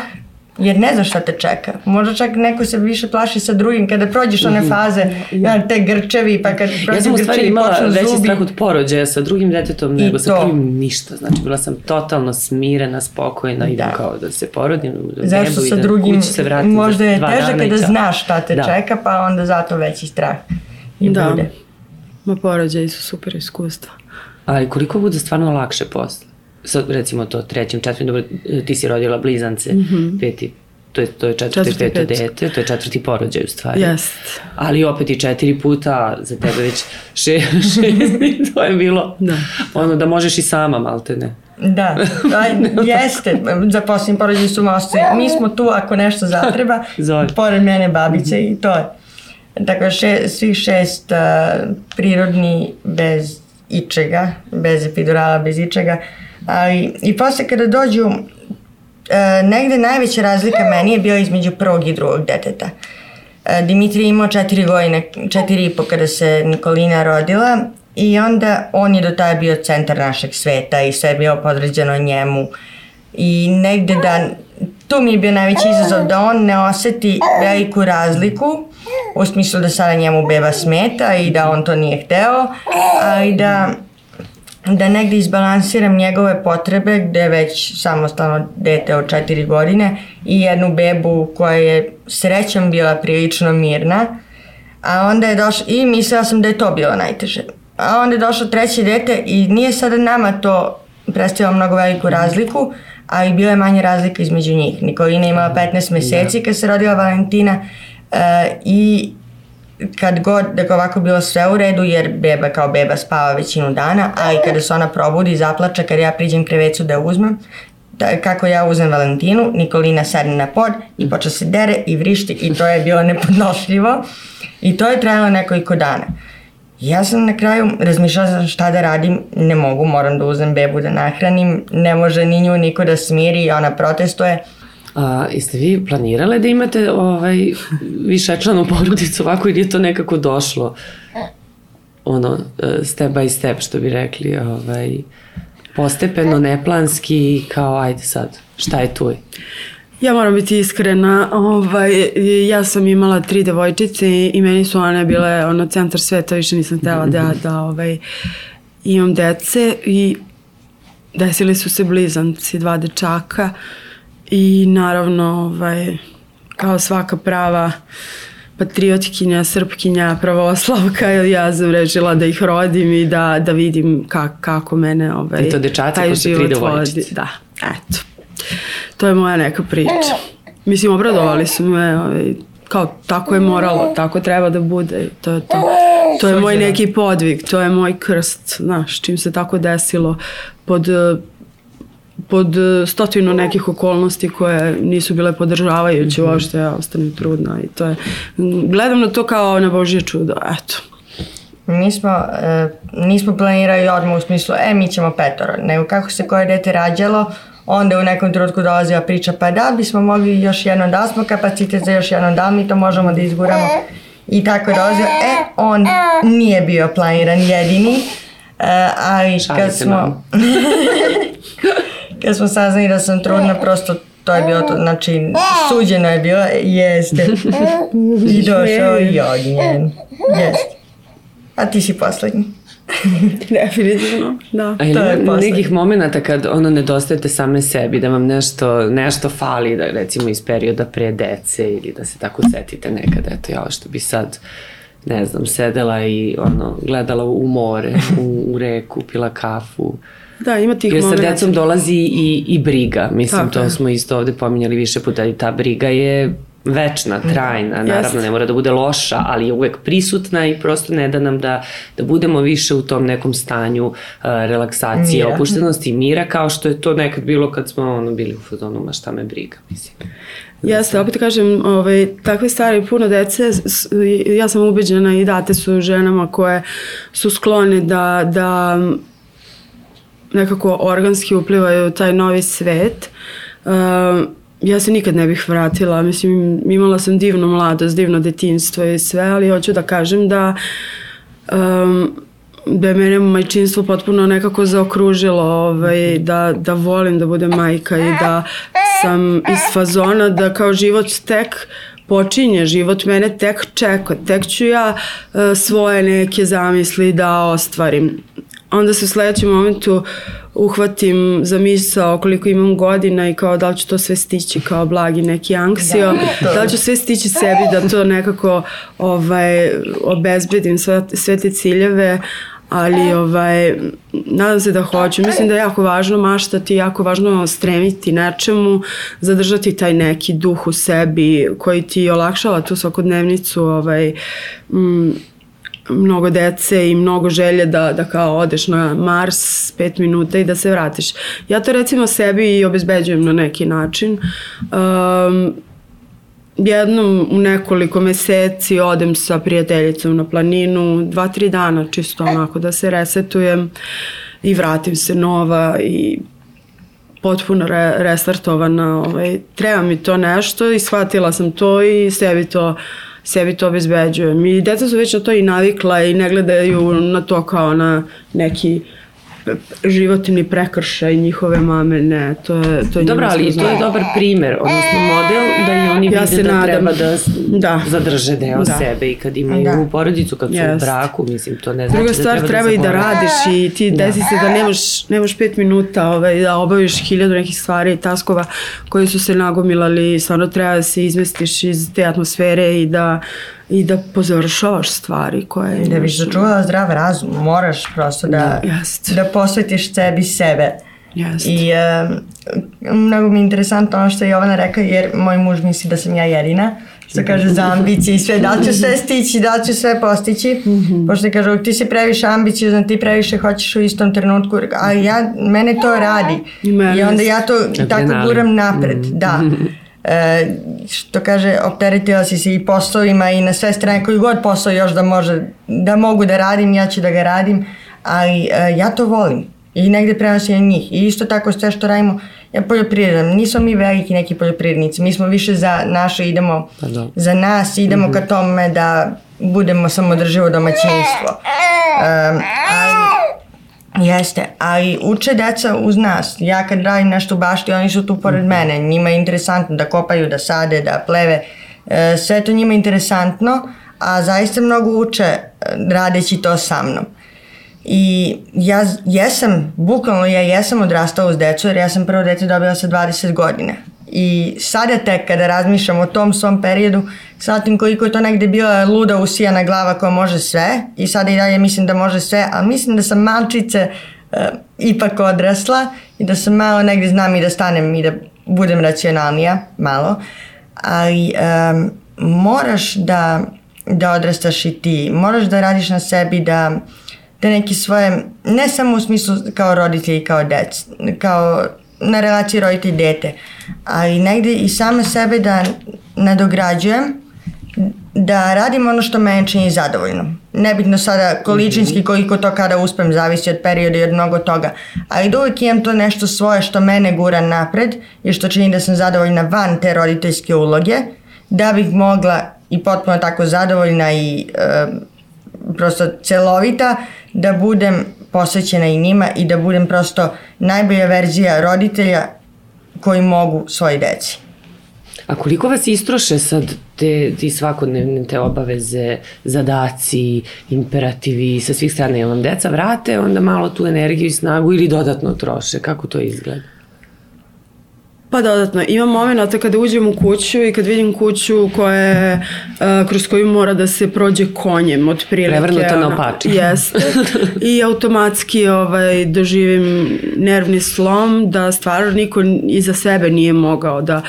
S2: jer ne znaš šta te čeka. Možda čak neko se više plaši sa drugim kada prođeš one faze, ja, te grčevi, pa kad
S1: Ja
S2: prođeš
S1: sam u stvari
S2: grčevi
S1: imala veći
S2: zubi.
S1: strah od porođaja sa drugim detetom nego sa
S2: to.
S1: prvim ništa. Znači bila sam totalno smirena, spokojna, idem
S2: Da.
S1: kao da se porodim, da
S2: Zašto sa
S1: idem
S2: drugim,
S1: kući se vratim
S2: možda je teže
S1: i
S2: kada znaš šta te
S1: Da.
S2: čeka, pa onda zato veći strah i
S3: Da.
S2: bude.
S3: Ma porođaji su super iskustva.
S1: Ali koliko bude stvarno lakše posle? Sad recimo to trećim, četvrtim, dobro, ti si rodila blizance, peti, to je, to je četvrti,
S3: Četvrti,
S1: peto
S3: peti.
S1: dete, to je četvrti porođaj u stvari.
S3: Jest.
S1: Ali opet i četiri puta, za tebe već še, šest, i to je bilo
S3: Da.
S1: ono da možeš i sama malte ne.
S2: Da, aj, jeste, za posljednji porođaj su mostovi. Mi smo tu ako nešto zatreba,
S1: Zove.
S2: pored mene babice i to je. Dakle, še, svih šest uh, prirodni bez ičega, bez epidurala, bez ičega. Ali i posle kada dođu, uh, negde najveća razlika meni je bila između prvog i drugog deteta. Uh, Dimitri je imao četiri godine, četiri i po kada se Nikolina rodila i onda on je do tada bio centar našeg sveta i sve je bilo podređeno njemu. I negde da, tu mi je bio najveći izazov da on ne oseti veliku razliku u smislu da sada njemu beba smeta i da on to nije hteo, ali da da negde izbalansiram njegove potrebe gde je već samostalno dete od četiri godine i jednu bebu koja je srećom bila prilično mirna, a onda je došla i mislila sam da je to bilo najteže. a onda je došlo treće dete i nije sada nama to predstavilo mnogo veliku razliku, ali bila je manje razlika između njih. Nikolina je imala 15 meseci kad se rodila Valentina uh, i kad god, dakle ovako bilo sve u redu, jer beba kao beba spava većinu dana, ali kada se ona probudi i zaplača, kad ja priđem krevecu da uzmem, da, kako ja uzem Valentinu, Nikolina sedne na pod i počne se dere i vrišti i to je bilo nepodnošljivo i to je trajalo nekoliko dana. Ja sam na kraju razmišljala šta da radim, ne mogu, moram da uzem bebu da nahranim, ne može ni nju niko da smiri, ona protestuje.
S1: A, jeste vi planirale da imate ovaj, višečlanu porodicu ovako ili je to nekako došlo? Ono, e, step by step, što bi rekli, ovaj, postepeno, neplanski, kao ajde sad, šta je tu?
S3: Ja moram biti iskrena, ovaj, ja sam imala tri devojčice i meni su one bile ono, centar sveta, više nisam htela da, da ovaj, imam dece i desili su se blizanci, dva dečaka i naravno ovaj, kao svaka prava patriotkinja, srpkinja, pravoslavka, ja sam rešila da ih rodim i da, da vidim kak, kako mene ovaj,
S1: I to dečaci taj život vodi.
S3: Da, eto. To je moja neka priča. Mislim, obradovali su me, ovaj, kao tako je moralo, tako treba da bude. To je to. To je moj neki podvig, to je moj krst, znaš, čim se tako desilo pod pod stotinu nekih okolnosti koje nisu bile podržavajuće mm -hmm. uopšte ja ostanem trudna i to je gledam na to kao na Božje čudo eto
S2: Mi smo, e, nismo planirali odmah u smislu, e, mi ćemo petoro, nego kako se koje dete rađalo, onda u nekom trenutku dolazila priča, pa da bismo mogli još jedno, da smo kapacitet za još jedno, da mi to možemo da izguramo. I tako dolazio, e, on nije bio planiran jedini, uh, ali kad smo... kad smo saznali da sam trudna, prosto to je bilo to, znači, suđeno je bilo, jeste. I došao i ognjen. Jeste. A ti si poslednji.
S3: Definitivno, da.
S1: A je nekih momenta kad ono nedostajete same sebi, da vam nešto, nešto fali, da recimo iz perioda pre dece ili da se tako setite nekad, eto ja što bi sad ne znam, sedela i ono, gledala u more, u, u reku, pila kafu.
S3: Da, ima tih
S1: Jer sa decom dolazi i, i briga. Mislim, Tako to je. smo isto ovde pominjali više puta i ta briga je večna, trajna, naravno ne mora da bude loša, ali je uvek prisutna i prosto ne da nam da, da budemo više u tom nekom stanju uh, relaksacije, mira. opuštenosti i mira, kao što je to nekad bilo kad smo ono, bili u fazonu, ma šta me briga, mislim.
S3: Jeste, opet kažem, ovaj, takve stvari, puno dece, ja sam ubeđena i date su ženama koje su sklone da, da nekako organski uplivaju taj novi svet. Uh, ja se nikad ne bih vratila, mislim imala sam divnu mladost, divno detinstvo i sve, ali hoću da kažem da um, da je mene majčinstvo potpuno nekako zaokružilo, ovaj, da, da volim da budem majka i da sam iz fazona da kao život tek počinje, život mene tek čeka, tek ću ja uh, svoje neke zamisli da ostvarim onda se u sledećem momentu uhvatim za misao koliko imam godina i kao da li ću to sve stići kao blagi neki anksio, da, da li ću sve stići sebi da to nekako ovaj, obezbedim sve, sve te ciljeve, ali ovaj, nadam se da hoću. Mislim da je jako važno maštati, jako važno stremiti nečemu, zadržati taj neki duh u sebi koji ti olakšava tu svakodnevnicu, ovaj, mm, mnogo dece i mnogo želje da, da kao odeš na Mars pet minuta i da se vratiš. Ja to recimo sebi i obezbeđujem na neki način. Um, jednom u nekoliko meseci odem sa prijateljicom na planinu, dva, tri dana čisto onako da se resetujem i vratim se nova i potpuno re, restartovana. Ovaj, treba mi to nešto i shvatila sam to i sebi to uh, sebi to obezbeđujem. I deca su već na to i navikla i ne gledaju na to kao na neki životni prekršaj njihove mame, ne, to je to je
S1: Dobro, ali to je dobar primer, odnosno model da i oni ja vide da nadam. treba da, da zadrže deo da. sebe i kad imaju da. porodicu, kad su yes. u braku, mislim, to ne znači
S3: Druga da stvar,
S1: treba,
S3: treba
S1: da
S3: i da radiš i ti da. desi se da nemaš, nemaš pet minuta ovaj, da obaviš hiljadu nekih stvari i taskova koji su se nagomilali stvarno treba da se izmestiš iz te atmosfere i da i da pozavršavaš stvari koje imaš.
S2: Da biš začuvala zdrav razum, moraš prosto da,
S3: Da, jest.
S2: da posvetiš sebi sebe.
S3: Jeste.
S2: I um, mnogo mi je interesantno ono što je Jovana rekla, jer moj muž misli da sam ja jedina, što kaže za ambicije i sve, da li ću sve stići, da li ću sve postići, pošto kaže, ti si previše ambiciozan, ti previše hoćeš u istom trenutku, a ja, mene to radi.
S3: I
S2: onda ja to tako guram napred, da. E, što kaže, opteretila si se i poslovima i na sve strane, koji god posao još da može, da mogu da radim, ja ću da ga radim, ali e, ja to volim i negde prenosim na njih. I isto tako sve što radimo, ja poljoprivredam, nismo mi veliki neki poljoprivrednici, mi smo više za naše, idemo
S1: Pa da.
S2: za nas, idemo ka tome da budemo samodrživo domaćinstvo. Um, ali, jeste, ali uče deca uz nas. Ja kad radim nešto u bašti, oni su tu pored mene. Njima je interesantno da kopaju, da sade, da pleve. E, sve to njima je interesantno, a zaista mnogo uče e, radeći to sa mnom. I ja jesam, bukvalno ja jesam odrastala uz decu jer ja sam prvo dete dobila sa 20 godina. I sada tek kada razmišljam o tom svom periodu, shvatim koliko je to negde bila luda usijana glava koja može sve i sada i dalje mislim da može sve, ali mislim da sam malčice uh, ipak odrasla i da sam malo negde znam i da stanem i da budem racionalnija, malo. Ali um, moraš da, da odrastaš i ti, moraš da radiš na sebi, da da neki svoje, ne samo u smislu kao roditelji, kao dec, kao na relaciji roditelj-dete, ali negde i sama sebe da nadograđujem, da radim ono što mene čini zadovoljno. Nebitno sada količinski koliko to kada uspem, zavisi od perioda i od mnogo toga, ali da uvijek imam to nešto svoje što mene gura napred i što čini da sam zadovoljna van te roditeljske uloge, da bih mogla i potpuno tako zadovoljna i e, prosto celovita, da budem posvećena i njima i da budem prosto najbolja verzija roditelja koji mogu svoji deci.
S1: A koliko vas istroše sad te, ti svakodnevne te obaveze, zadaci, imperativi sa svih strana? Jel vam deca vrate onda malo tu energiju i snagu ili dodatno troše? Kako to izgleda?
S3: Pa dodatno, ima momenta kada uđem u kuću i kad vidim kuću koja je, uh, kroz koju mora da se prođe konjem otprilike.
S1: Prevrnuta
S3: ono,
S1: naopačke.
S3: Jeste. I automatski ovaj, doživim nervni slom da stvarno niko iza sebe nije mogao da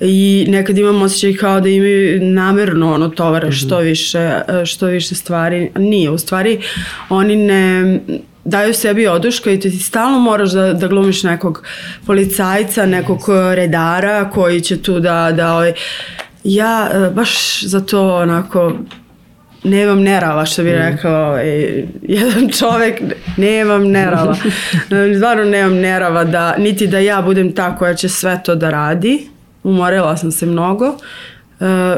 S3: i nekad imam osjećaj kao da imaju namerno ono tovara što više, što više stvari. Nije, u stvari oni ne daju sebi oduška i ti stalno moraš da, da glumiš nekog policajca, nekog redara koji će tu da, da ovaj, ja e, baš za to onako nemam nerava što bi rekao e, jedan čovek nemam nerava. Stvarno nemam nerava da niti da ja budem ta koja će sve to da radi. Umorila sam se mnogo. E,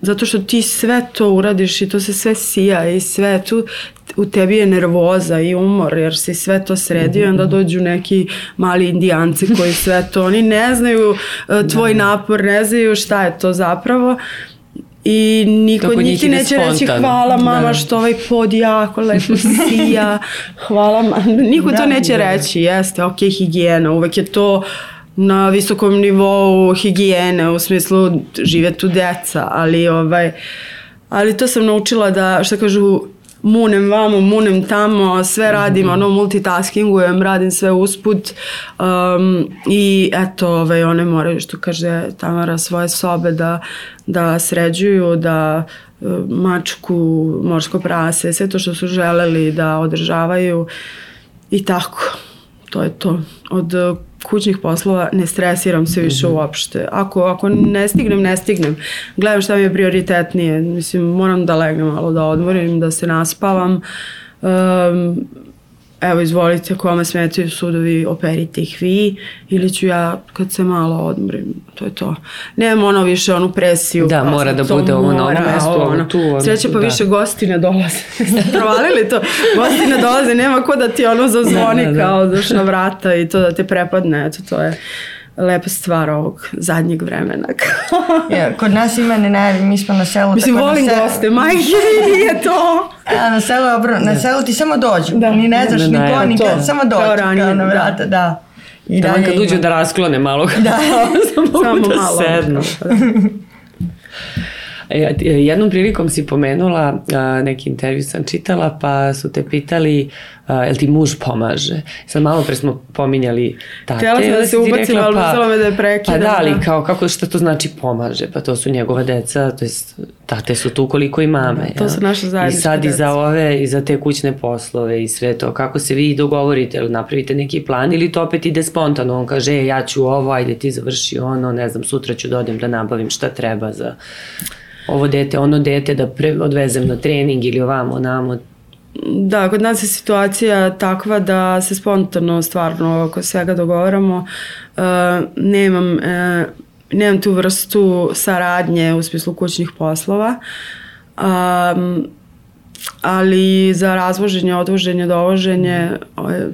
S3: zato što ti sve to uradiš i to se sve sija i sve tu u tebi je nervoza i umor jer si sve to sredio i onda dođu neki mali indijanci koji sve to oni ne znaju e, tvoj napor ne znaju šta je to zapravo i niko
S1: Kako njih
S3: neće reći
S1: spontano.
S3: hvala mama
S1: Da.
S3: što ovaj pod jako lepo sija hvala ma niko to
S2: Da,
S3: neće
S2: da.
S3: reći jeste ok higijena uvek je to na visokom nivou higijene u smislu žive tu deca ali ovaj ali to sam naučila da što kažu munem vamo, munem tamo, sve radim, ono multitaskingujem, radim sve usput um, i eto, ovaj, one moraju, što kaže Tamara, svoje sobe da, da sređuju, da uh, mačku, morsko prase, sve to što su želeli da održavaju i tako. To je to. Od kućnih poslova ne stresiram se više
S1: Mhm.
S3: uopšte. Ako, ako ne stignem, ne stignem. Gledam šta mi je prioritetnije. Mislim, moram da legnem malo, da odmorim, da se naspavam. Um, evo izvolite, kome smetaju sudovi, operite ih vi ili ću ja kad se malo odmorim, to je to. Nemam ono više onu presiju.
S1: Da,
S3: pa
S1: mora da bude ovo na ovom mestu, ovo
S3: ono.
S1: tu, ono,
S3: Sreće pa
S1: da.
S3: više gosti ne dolaze. Provalili to? Gosti ne dolaze, nema ko da ti ono zazvoni
S1: Da, da, da.
S3: kao doš na vrata i to da te prepadne, eto to je lepa stvar ovog zadnjeg vremena.
S2: Ja, kod nas ima ne najavi, mi smo na selu.
S3: Mislim,
S2: tako na
S3: volim
S2: selu-
S3: goste, majke, nije to.
S2: A na selu, obro- na selu ti samo dođu.
S3: Da.
S2: Ni ne znaš ni ko, ni kad, samo
S3: Kao
S2: dođu.
S3: ranije,
S2: kao na
S3: da.
S2: vrata, da. I
S1: Tamo
S2: dalje
S1: kad uđu da rasklone malo. Da. Samo,
S3: Samo
S1: da
S3: malo.
S1: sednu. E, jednom prilikom si pomenula, neki intervju sam čitala, pa su te pitali jel ti muž pomaže? Sad malo pre smo pominjali tate.
S3: Htjela sam da se ubacim, ali
S1: pa,
S3: me da je prekida.
S1: Pa da, ali kao, kako, šta to znači pomaže? Pa to su njegova deca, to jest tate su tu koliko i mame.
S3: Da, to su naše zajedničke
S1: I sad deca. i za ove, i za te kućne poslove i sve to. Kako se vi dogovorite, ili napravite neki plan ili to opet ide spontano? On kaže, e, ja ću ovo, ajde ti završi ono, ne znam, sutra ću da odem da nabavim šta treba za ovo dete, ono dete da pre, odvezem na trening ili ovamo, namo,
S3: Da, kod nas je situacija takva da se spontano stvarno oko svega dogovaramo. Uh, nemam, uh, nemam tu vrstu saradnje u smislu kućnih poslova. Um, ali za razvoženje, odvoženje, dovoženje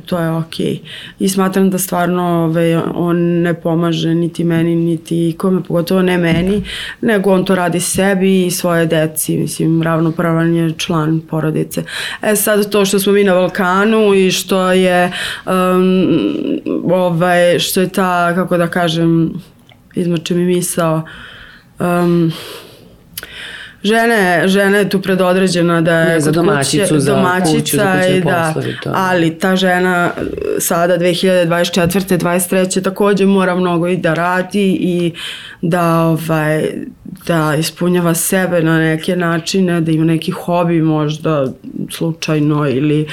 S3: to je okej. Okay. I smatram da stvarno ove, on ne pomaže niti meni, niti ikome, pogotovo ne meni, nego on to radi sebi i svoje deci, mislim, ravnopravan je član porodice. E sad to što smo mi na Balkanu i što je um, ovaj, što je ta, kako da kažem, izmače mi misao, um, žene, žena je tu predodređena da je
S1: ne, za domaćicu, kuće,
S3: za domaćica
S1: kuću, za
S3: i da,
S1: poslovi, to.
S3: ali ta žena sada 2024. 23. takođe mora mnogo i da radi i da ovaj da ispunjava sebe na neke načine, da ima neki hobi možda slučajno ili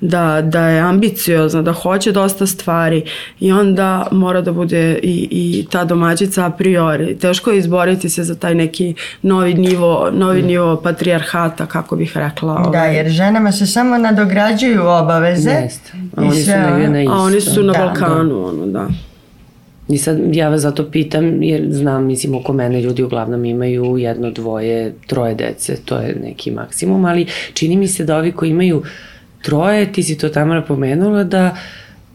S3: da, da je ambiciozna, da hoće dosta stvari i onda mora da bude i, i ta domaćica a priori. Teško je izboriti se za taj neki novi nivo, novi mm. nivo patrijarhata, kako bih rekla.
S2: Da, ovaj. jer ženama se samo nadograđuju obaveze.
S1: Jeste. A oni su na.
S3: A oni su na da, Balkanu, da. ono, da.
S1: I sad ja vas zato pitam, jer znam, mislim, oko mene ljudi uglavnom imaju jedno, dvoje, troje dece, to je neki maksimum, ali čini mi se da ovi koji imaju troje, ti si to tamo pomenula, da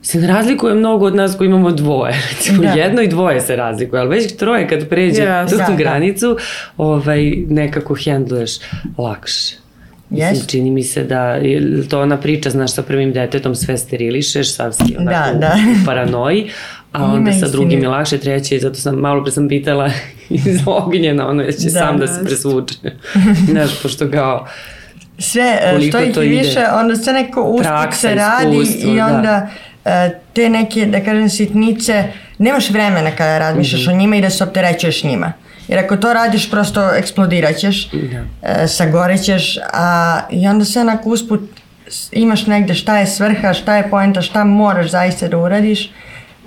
S1: se ne razlikuje mnogo od nas koji imamo dvoje. Recimo, da. jedno i dvoje se razlikuje, ali već troje kad pređe yes, tu da, da. granicu, ovaj, nekako hendluješ lakše. Mislim, yes. čini mi se da to ona priča, znaš, sa prvim detetom sve sterilišeš, savski onako da, da. u paranoji, a onda sa drugim je lakše, treće, zato sam malo pre sam pitala iz ognjena, ono će da, sam da se presvuče. Znaš, pošto kao
S2: sve e, što ih više, onda sve neko usput se radi iskustvo, i da. onda da. te neke, da kažem, sitnice, nemaš vremena kada razmišljaš mm -hmm. o njima i da se opterećuješ njima. Jer ako to radiš, prosto eksplodirat ćeš, da. E, sagorećeš, a i onda se onako usput imaš negde šta je svrha, šta je poenta, šta moraš zaista da uradiš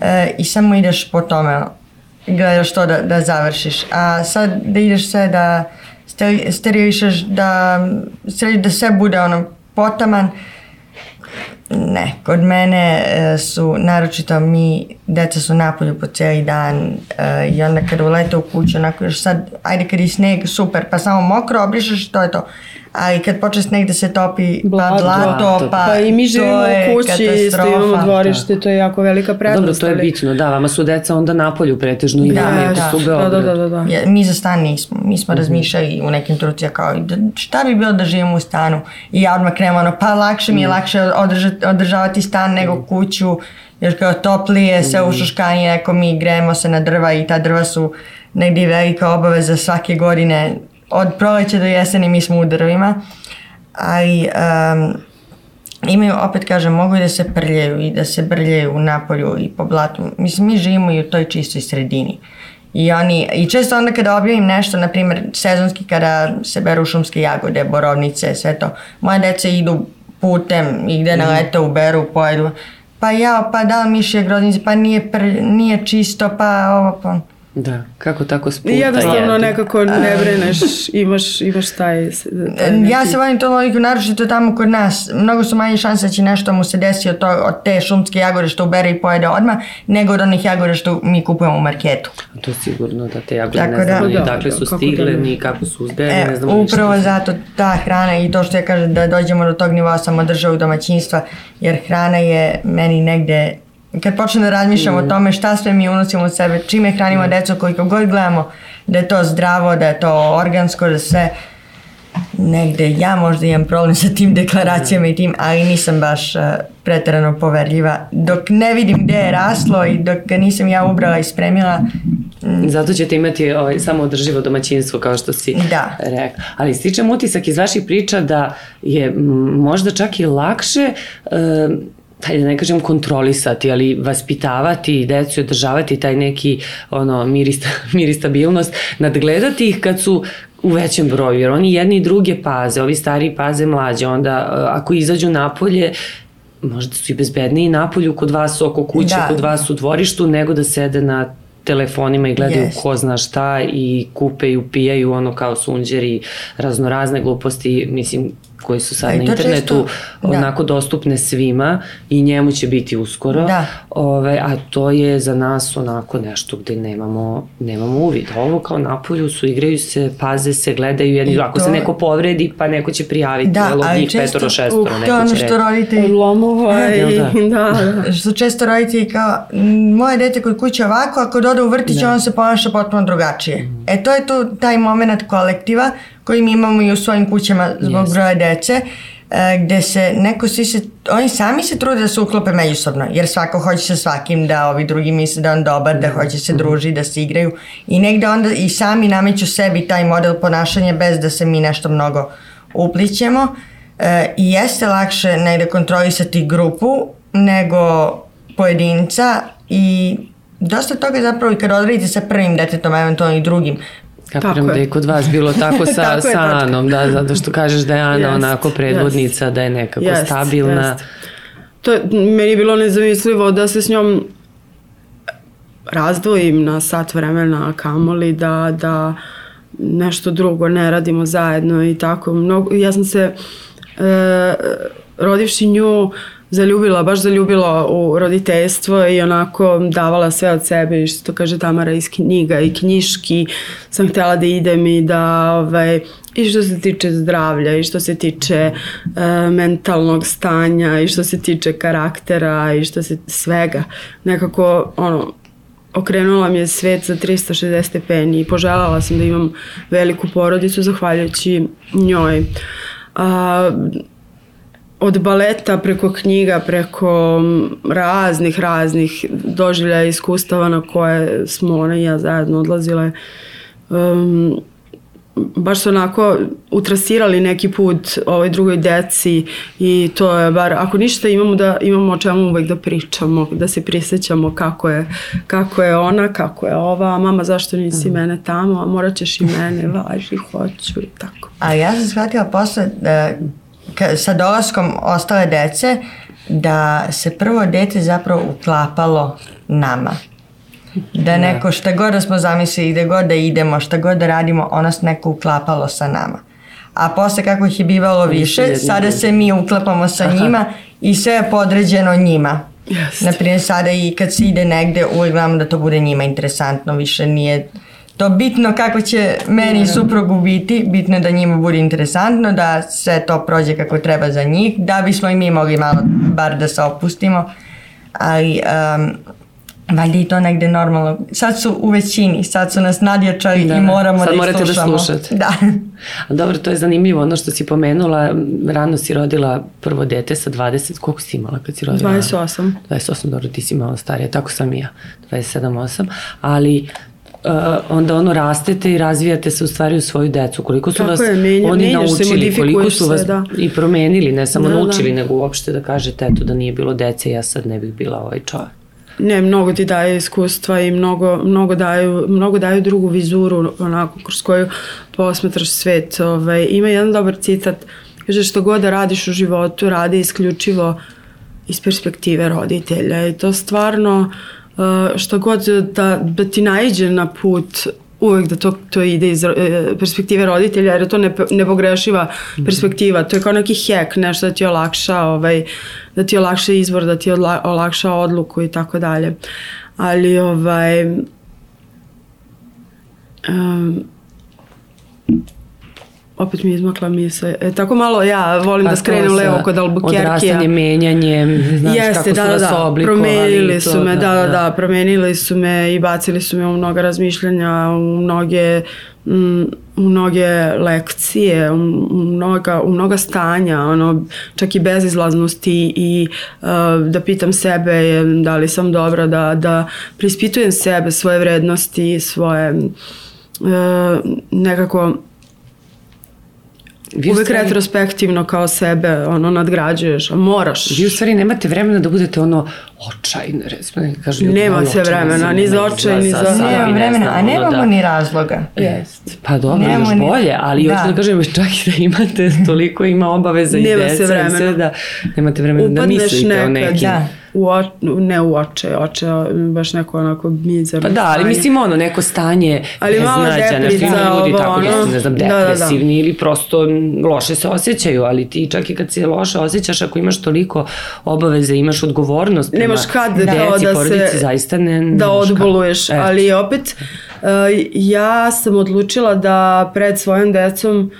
S2: e, i samo ideš po tome gledaš to da, da završiš. A sad da ideš sve da sterilišeš, da, da sve bude ono potaman, ne, kod mene e, su, naročito mi, deca su napolju po cijeli dan e, i onda kada ulete u kuću, onako još sad, ajde kad je sneg, super, pa samo mokro obrišeš, to je to ali kad počne sneg da se topi pa blato, blato pa,
S3: pa i mi živimo u kući, isto imamo dvorište, da. to je jako velika prednost.
S1: Dobro, to je bitno, da, vama su deca onda napolju pretežno i
S2: da,
S1: da,
S2: da,
S1: su
S2: da, da, da, da, da. Ja, mi za stan nismo, mi smo mm -hmm. razmišljali u nekim trucija kao da, šta bi bilo da živimo u stanu i ja odmah kremo ono, pa lakše mi je mm. lakše održati, održavati stan nego mm. kuću, jer kao toplije, sve mm. ušuškanje, neko mi gremo se na drva i ta drva su negdje velika obaveza svake godine od proleća do jeseni mi smo u drvima, ali um, imaju, opet kažem, mogu i da se prljaju i da se brljaju u napolju i po blatu. Mislim, mi živimo i u toj čistoj sredini. I oni, i često onda kada objavim nešto, na primjer sezonski kada se beru šumske jagode, borovnice, sve to, moje deca idu putem i gde nalete uberu, pojedu, pa ja, pa da, mišje groznice, pa nije, pr, nije čisto, pa ovo, pa...
S1: Da, kako tako sputa
S3: Jednostavno jedu. nekako ne breneš, imaš, imaš taj... taj neki...
S2: Ja se volim to logiku, naročito tamo kod nas. Mnogo su manje šanse da će nešto mu se desi od, to, od te šumske jagode što ubere i pojede odmah, nego od onih jagode što mi kupujemo u marketu.
S1: To je sigurno da te jagode Tako ne znamo da, ni dakle su stigle, da, ni kako su uzgajene, e, ne znamo
S2: Upravo zato ta hrana i to što ja kažem da dođemo do tog nivoa samodržavog domaćinstva, jer hrana je meni negde kad počnem da razmišljam mm. o tome šta sve mi unosimo u sebe, čime hranimo mm. decu, koliko god gledamo da je to zdravo, da je to organsko, da sve negde ja možda imam problem sa tim deklaracijama i tim, ali nisam baš uh, pretarano poverljiva. Dok ne vidim gde je raslo i dok ga nisam ja ubrala i spremila,
S1: Zato ćete imati ovaj, samo održivo domaćinstvo, kao što si
S2: Da.
S1: rekla. Ali stičem utisak iz vaših priča da je možda čak i lakše e, hajde da ne kažem kontrolisati, ali vaspitavati decu i održavati taj neki ono, mir, i, sta, mir i stabilnost, nadgledati ih kad su u većem broju, jer oni jedni i druge paze, ovi stariji paze mlađe, onda e, ako izađu napolje, možda su i bezbedniji napolju kod vas oko kuće,
S2: Da.
S1: kod vas u dvorištu, nego da sede na telefonima i gledaju
S2: Jest.
S1: ko zna šta i kupeju, pijaju ono kao sunđeri, raznorazne gluposti, mislim, koji su sad
S2: A i
S1: na internetu
S2: često- da.
S1: onako dostupne svima i njemu će biti uskoro.
S2: Da.
S1: Ove, a to je za nas onako nešto gde nemamo, nemamo uvid. Ovo kao napolju su, igraju se, paze se, gledaju jedni,
S2: I
S1: ako se
S2: to-
S1: neko povredi, pa neko će prijaviti,
S2: Da,
S1: jel,
S2: ali
S1: njih
S2: često-
S1: petoro, šestoro,
S3: uh,
S2: To je
S1: neko
S2: ono
S1: će
S2: što roditelji
S3: Lomova i
S1: da?
S3: da, da.
S2: što često roditelji kao "M, moje dete kod kuće ovako, a kod ode u vrtić
S1: Da.
S2: on se ponaša potpuno drugačije. E to je tu taj moment kolektiva koji mi imamo i u svojim kućama zbog
S1: Jest.
S2: broja dece e, gde se neko svi se, oni sami se trude da se uklope međusobno, jer svako hoće sa svakim da ovi drugi misle da on dobar, da hoće se druži, da se igraju. I negde onda i sami nameću sebi taj model ponašanja bez da se mi nešto mnogo uplićemo. E, i jeste lakše negde kontrolisati grupu nego pojedinca i dosta toga zapravo i kad odradite sa prvim detetom, eventualno i drugim,
S1: Kapiram
S3: Tako
S1: da
S3: je.
S1: je kod vas bilo tako sa,
S3: Tako je,
S1: sa. Anom, da, zato što kažeš da je Ana
S3: Jest,
S1: onako predvodnica, da je nekako
S3: Jest,
S1: stabilna.
S3: jest. To je, meni je bilo nezamislivo da se s njom razdvojim na sat vremena, kamoli da, da nešto drugo ne radimo zajedno i tako. Mnogo, ja sam se e, rodivši nju zaljubila, baš zaljubila u roditeljstvo i onako davala sve od sebe što kaže Tamara iz knjiga i knjiški sam htjela da idem i da ovaj, i što se tiče zdravlja i što se tiče e, mentalnog stanja i što se tiče karaktera i što se svega nekako ono okrenula mi je svet za 360 stepeni i poželjala sam da imam veliku porodicu zahvaljujući njoj. A, od baleta preko knjiga, preko raznih, raznih doživljaja i iskustava na koje smo ona i ja zajedno odlazile. Um, baš su onako utrasirali neki put ovoj drugoj deci i to je bar, ako ništa imamo da imamo o čemu uvek da pričamo, da se prisjećamo kako je, kako je ona, kako je ova, mama zašto nisi mene tamo, a morat ćeš i mene, važi, hoću i tako.
S2: A ja sam shvatila posle da sa dolaskom ostale dece da se prvo dete zapravo uklapalo nama. Da neko šta god da smo zamislili, gde god da idemo, šta god da radimo, ono se neko uklapalo sa nama. A posle kako ih je bivalo više, sada se mi uklapamo sa njima i sve je podređeno njima.
S3: Jeste.
S2: Naprimjer, sada i kad se ide negde, uvijek gledamo da to bude njima interesantno, više nije to bitno kako će meni i suprugu biti, bitno je da njima bude interesantno, da sve to prođe kako treba za njih, da bismo i mi mogli malo bar da se opustimo, ali um, valjda i to negde normalno. Sad su u većini, sad su nas nadjačali
S1: Da,
S2: i
S1: da.
S2: moramo
S1: Sad
S2: da ih
S1: morate da slušate.
S2: Da.
S1: Dobro, to je zanimljivo, ono što si pomenula, rano si rodila prvo dete sa 20, koliko si imala kad si rodila?
S3: 28.
S1: 28, dobro, ti si malo starija, tako sam i ja, 27-8, ali uh, onda ono rastete i razvijate se u stvari u svoju decu, koliko su
S3: Tako
S1: vas
S3: je, menja-
S1: oni
S3: menjaš se,
S1: naučili, koliko su
S3: se,
S1: vas
S3: da.
S1: i promenili, ne samo
S3: Da, da.
S1: naučili, nego uopšte da kažete, eto, da nije bilo dece, ja sad ne bih bila ovaj čovjek.
S3: Ne, mnogo ti daje iskustva i mnogo, mnogo, daju, mnogo daju drugu vizuru onako kroz koju posmetraš svet. Ovaj, ima jedan dobar citat, kaže što god da radiš u životu, radi isključivo iz perspektive roditelja i to stvarno uh, što god da, da ti naiđe na put uvek da to, to ide iz eh, perspektive roditelja jer je to ne, nepogrešiva perspektiva. To je kao neki hek, nešto da ti olakša ovaj, da ti olakša izbor da ti odla, olakša odluku i tako dalje. Ali ovaj um, opet mi je izmakla misla. E, tako malo ja volim
S1: Pa
S3: da skrenem
S1: sa
S3: levo kod Albuquerque.
S1: Odrastanje, menjanje, znaš
S3: Jeste,
S1: kako su
S3: da, da, da,
S1: oblikovali.
S3: promenili
S1: to,
S3: su me, da, da, da, promenili su me i bacili su me u mnoga razmišljanja, u mnoge, mm, u mnoge lekcije, u, mnoga, u mnoga stanja, ono, čak i bezizlaznosti i uh, da pitam sebe da li sam dobra, da, da prispitujem sebe, svoje vrednosti, svoje uh, nekako
S1: Vi
S3: uvek
S1: stvari-
S3: retrospektivno kao sebe ono nadgrađuješ, a moraš.
S1: Vi u stvari nemate vremena da budete ono očajne, recimo, kažu ljudi,
S3: Nema se vremena, ni za
S1: ne
S3: očaj, ni za-
S1: sad
S2: Nemam
S1: mi ne
S2: vremena, a nemamo
S1: da.
S2: ni razloga.
S3: Jest.
S1: Pa dobro,
S2: Nemamo
S1: još bolje, ali
S2: Da.
S1: hoću da kažem, čak i da imate toliko ima obaveza i
S3: Nema
S1: dece,
S3: vremena.
S1: sve da nemate vremena da mislite o nekim.
S2: Da.
S3: U o, ne u oče, oče baš neko onako mizerno
S1: Pa da, ali
S3: stanje.
S1: mislim ono, neko stanje
S3: Ali malo
S1: beznađa,
S3: deprica,
S1: neki ljudi
S3: ovo,
S1: tako da su,
S3: ono.
S1: ne znam,
S3: Da, da, da.
S1: depresivni ili prosto loše se osjećaju, ali ti čak i kad se loše osjećaš, ako imaš toliko obaveze, imaš odgovornost prema
S3: Nemaš kad
S1: deci,
S3: kao da
S1: porodici,
S3: se
S1: zaista ne,
S3: da
S1: kad.
S3: odboluješ,
S1: Eto.
S3: ali opet uh, ja sam odlučila da pred svojom decom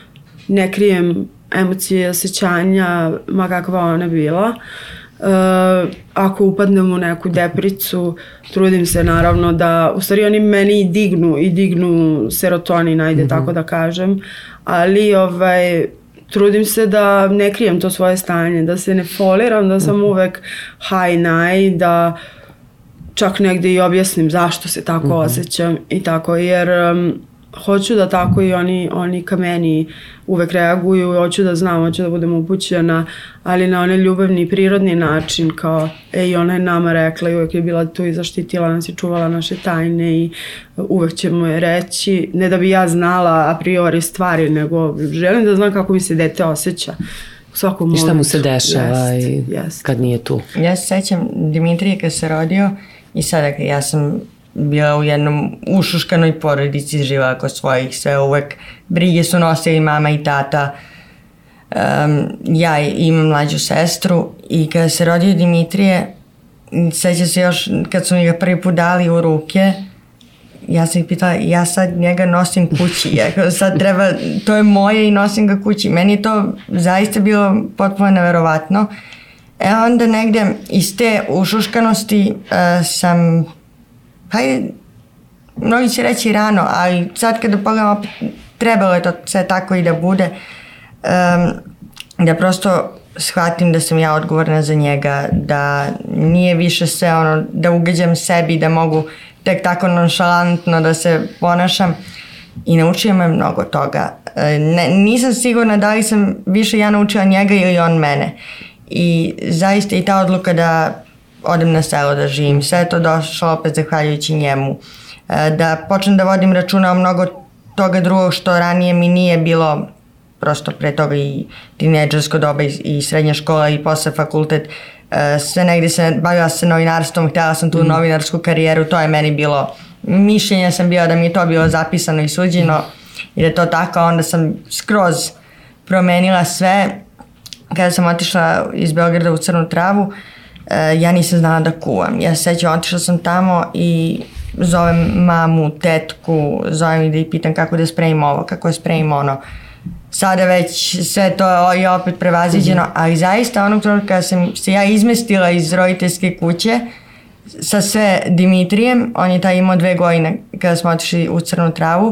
S3: ne krijem emocije osjećanja, ma kakva ona bila. Uh, ako upadnem u neku depricu, trudim se naravno da, u stvari oni meni i dignu i dignu serotonin, ajde tako da kažem, ali ovaj, trudim se da ne krijem to svoje stanje, da se ne foliram, da sam uvek high naj, da čak negde i objasnim zašto se tako
S1: Mhm.
S3: osjećam i tako, jer um, hoću da tako i oni, oni ka meni uvek reaguju, hoću da znam, hoću da budem upućena, ali na onaj ljubavni i prirodni način, kao, ej, ona je nama rekla i uvek je bila tu i zaštitila nas i čuvala naše tajne i uvek ćemo je reći, ne da bi ja znala a priori stvari, nego želim da znam kako mi se dete osjeća. U svakom
S1: I šta mu se dešava
S3: Jest,
S1: i
S3: jest.
S1: kad nije tu.
S2: Ja se sećam Dimitrije kad se rodio i sada kad ja sam bila u jednom ušuškanoj porodici, živala kod svojih, sve uvek brige su nosili mama i tata. Um, ja imam mlađu sestru i kada se rodio Dimitrije, seća se još kad su mi ga prvi put dali u ruke, ja sam ih pitala, ja sad njega nosim kući, ja sad treba, to je moje i nosim ga kući. Meni je to zaista bilo potpuno neverovatno. E onda negde iz te ušuškanosti uh, sam, hajde, mnogi će reći rano, ali sad kada pogledam opet, trebalo je to sve tako i da bude, um, da prosto shvatim da sam ja odgovorna za njega, da nije više sve ono, da ugađam sebi, da mogu tek tako nonšalantno da se ponašam i naučio me mnogo toga. E, Ne, nisam sigurna da li sam više ja naučila njega ili on mene. I zaista i ta odluka da odem na selo da živim, sve je to došlo opet zahvaljujući njemu. E, Da počnem da vodim računa o mnogo toga drugog što ranije mi nije bilo prosto pre toga i tineđersko doba i, i srednja škola i posle fakultet. E, sve negde se bavila se novinarstvom, htjela sam tu mm. novinarsku karijeru, to je meni bilo, mišljenja sam bila da mi je to bilo zapisano i suđeno i da je to tako, onda sam skroz promenila sve. Kada sam otišla iz Beograda u Crnu travu, e, ja nisam znala da kuvam. Ja se sećam, otišla sam tamo i zovem mamu, tetku, zovem ih da ih pitam kako da spremim ovo, kako da spremim ono. Sada već sve to je opet prevaziđeno, mm -hmm. ali zaista onog trenutka kada sam se ja izmestila iz roditeljske kuće sa sve Dimitrijem, on je taj imao dve godine kada smo otišli u Crnu travu,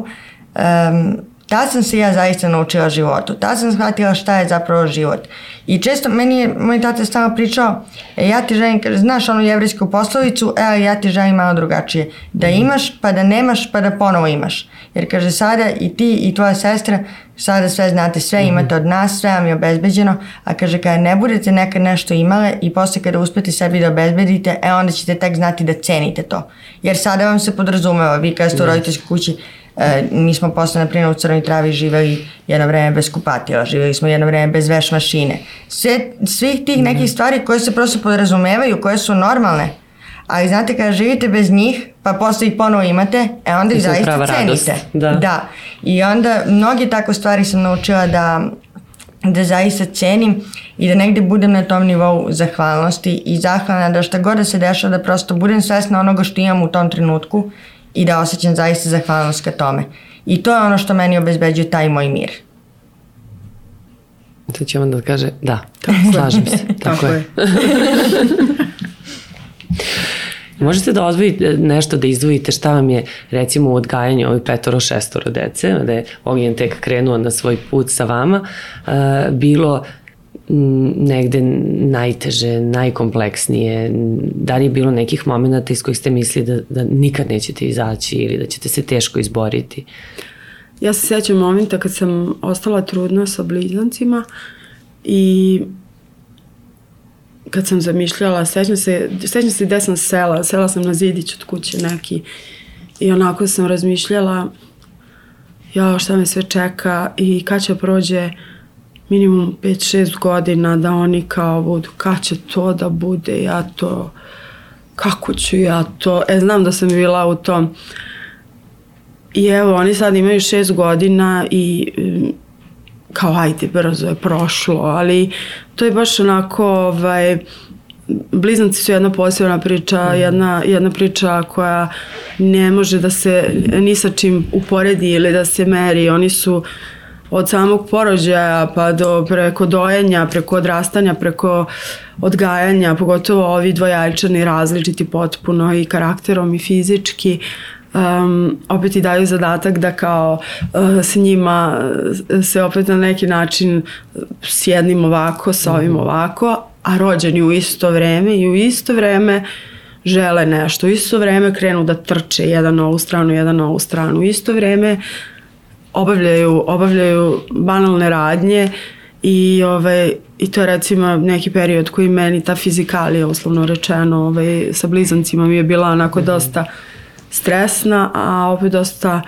S2: um, tad sam se ja zaista naučila životu. Tad sam shvatila šta je zapravo život. I često meni je moj tata stalno pričao, e, ja ti želim, znaš onu jevrijsku poslovicu, evo ja ti želim malo drugačije. Da imaš, pa da nemaš, pa da ponovo imaš. Jer kaže sada i ti i tvoja sestra, sada sve znate, sve imate od nas, sve vam je obezbeđeno, a kaže kada ne budete nekad nešto imale i posle kada uspete sebi da obezbedite, e onda ćete tek znati da cenite to. Jer sada vam se podrazumeva, vi kada ste u roditeljskoj kući, E, mi smo posle, na primjer, u Crnoj travi živeli jedno vreme bez kupatila, živeli smo jedno vreme bez veš mašine. Sve, svih tih nekih stvari koje se prosto podrazumevaju, koje su normalne, ali znate kada živite bez njih, pa posle ih ponovo imate, e onda ih zaista cenite.
S1: da.
S2: da. I onda mnogi tako stvari sam naučila da da zaista cenim i da negde budem na tom nivou zahvalnosti i zahvalna da šta god da se dešava da prosto budem svesna onoga što imam u tom trenutku i da osjećam zaista zahvalnost ka tome. I to je ono što meni obezbeđuje taj moj mir.
S1: Sad će onda da kaže, da, slažem se. Tako, je. Možete da odvojite nešto, da izdvojite šta vam je recimo u odgajanju ovih petoro, šestoro dece, da je Ognjen tek krenuo na svoj put sa vama, bilo negde najteže, najkompleksnije, da li je bilo nekih momenta iz kojih ste mislili da, da nikad nećete izaći ili da ćete se teško izboriti?
S3: Ja se sjećam momenta kad sam ostala trudna sa blizancima i kad sam zamišljala, sećam se, sećam se gde sam sela, sela sam na zidić od kuće neki i onako sam razmišljala ja šta me sve čeka i kad će prođe minimum 5-6 godina da oni kao budu, kad će to da bude, ja to, kako ću ja to, e znam da sam bila u tom, I evo, oni sad imaju šest godina i mm, kao ajde, brzo je prošlo, ali to je baš onako, ovaj, blizanci su jedna posebna priča, mm. jedna, jedna priča koja ne može da se ni sa čim uporedi ili da se meri. Oni su od samog porođaja pa do preko dojenja, preko odrastanja, preko odgajanja, pogotovo ovi dvojajčani različiti potpuno i karakterom i fizički um, opet i daju zadatak da kao uh, s njima uh, se opet na neki način s jednim ovako, sa ovim ovako, a rođeni u isto vreme i u isto vreme žele nešto. U isto vreme krenu da trče jedan na ovu stranu, jedan na ovu stranu. U isto vreme obavljaju, obavljaju banalne radnje i, ovaj, i to je recimo neki period koji meni ta fizikalija uslovno rečeno ovaj, sa blizancima mi je bila onako mm -hmm. dosta stresna, a opet dosta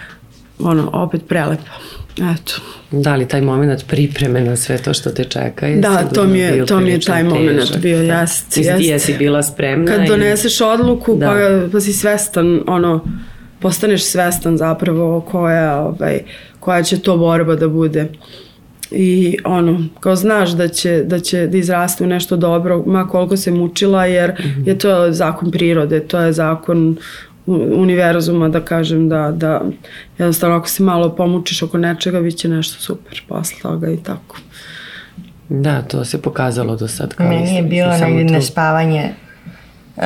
S3: ono, opet prelepa. Eto.
S1: Da li taj moment pripreme na sve to što te čeka je
S3: Da, to mi je, to mi je taj moment bio,
S1: da.
S3: jest,
S1: ti jesi bila spremna.
S3: Kad
S1: i-
S3: doneseš odluku,
S1: Da.
S3: pa, pa si svestan, ono, postaneš svestan zapravo koja, ovaj, koja će to borba da bude. I ono, kao znaš da će, da će da izraste u nešto dobro, ma koliko se mučila, jer
S1: Mhm.
S3: je to zakon prirode, to je zakon univerzuma, da kažem, da, da jednostavno ako se malo pomučiš oko nečega, bit će nešto super posle toga i tako.
S1: Da, to se pokazalo do sad. Kao
S2: Meni je bilo negdje nespavanje Um,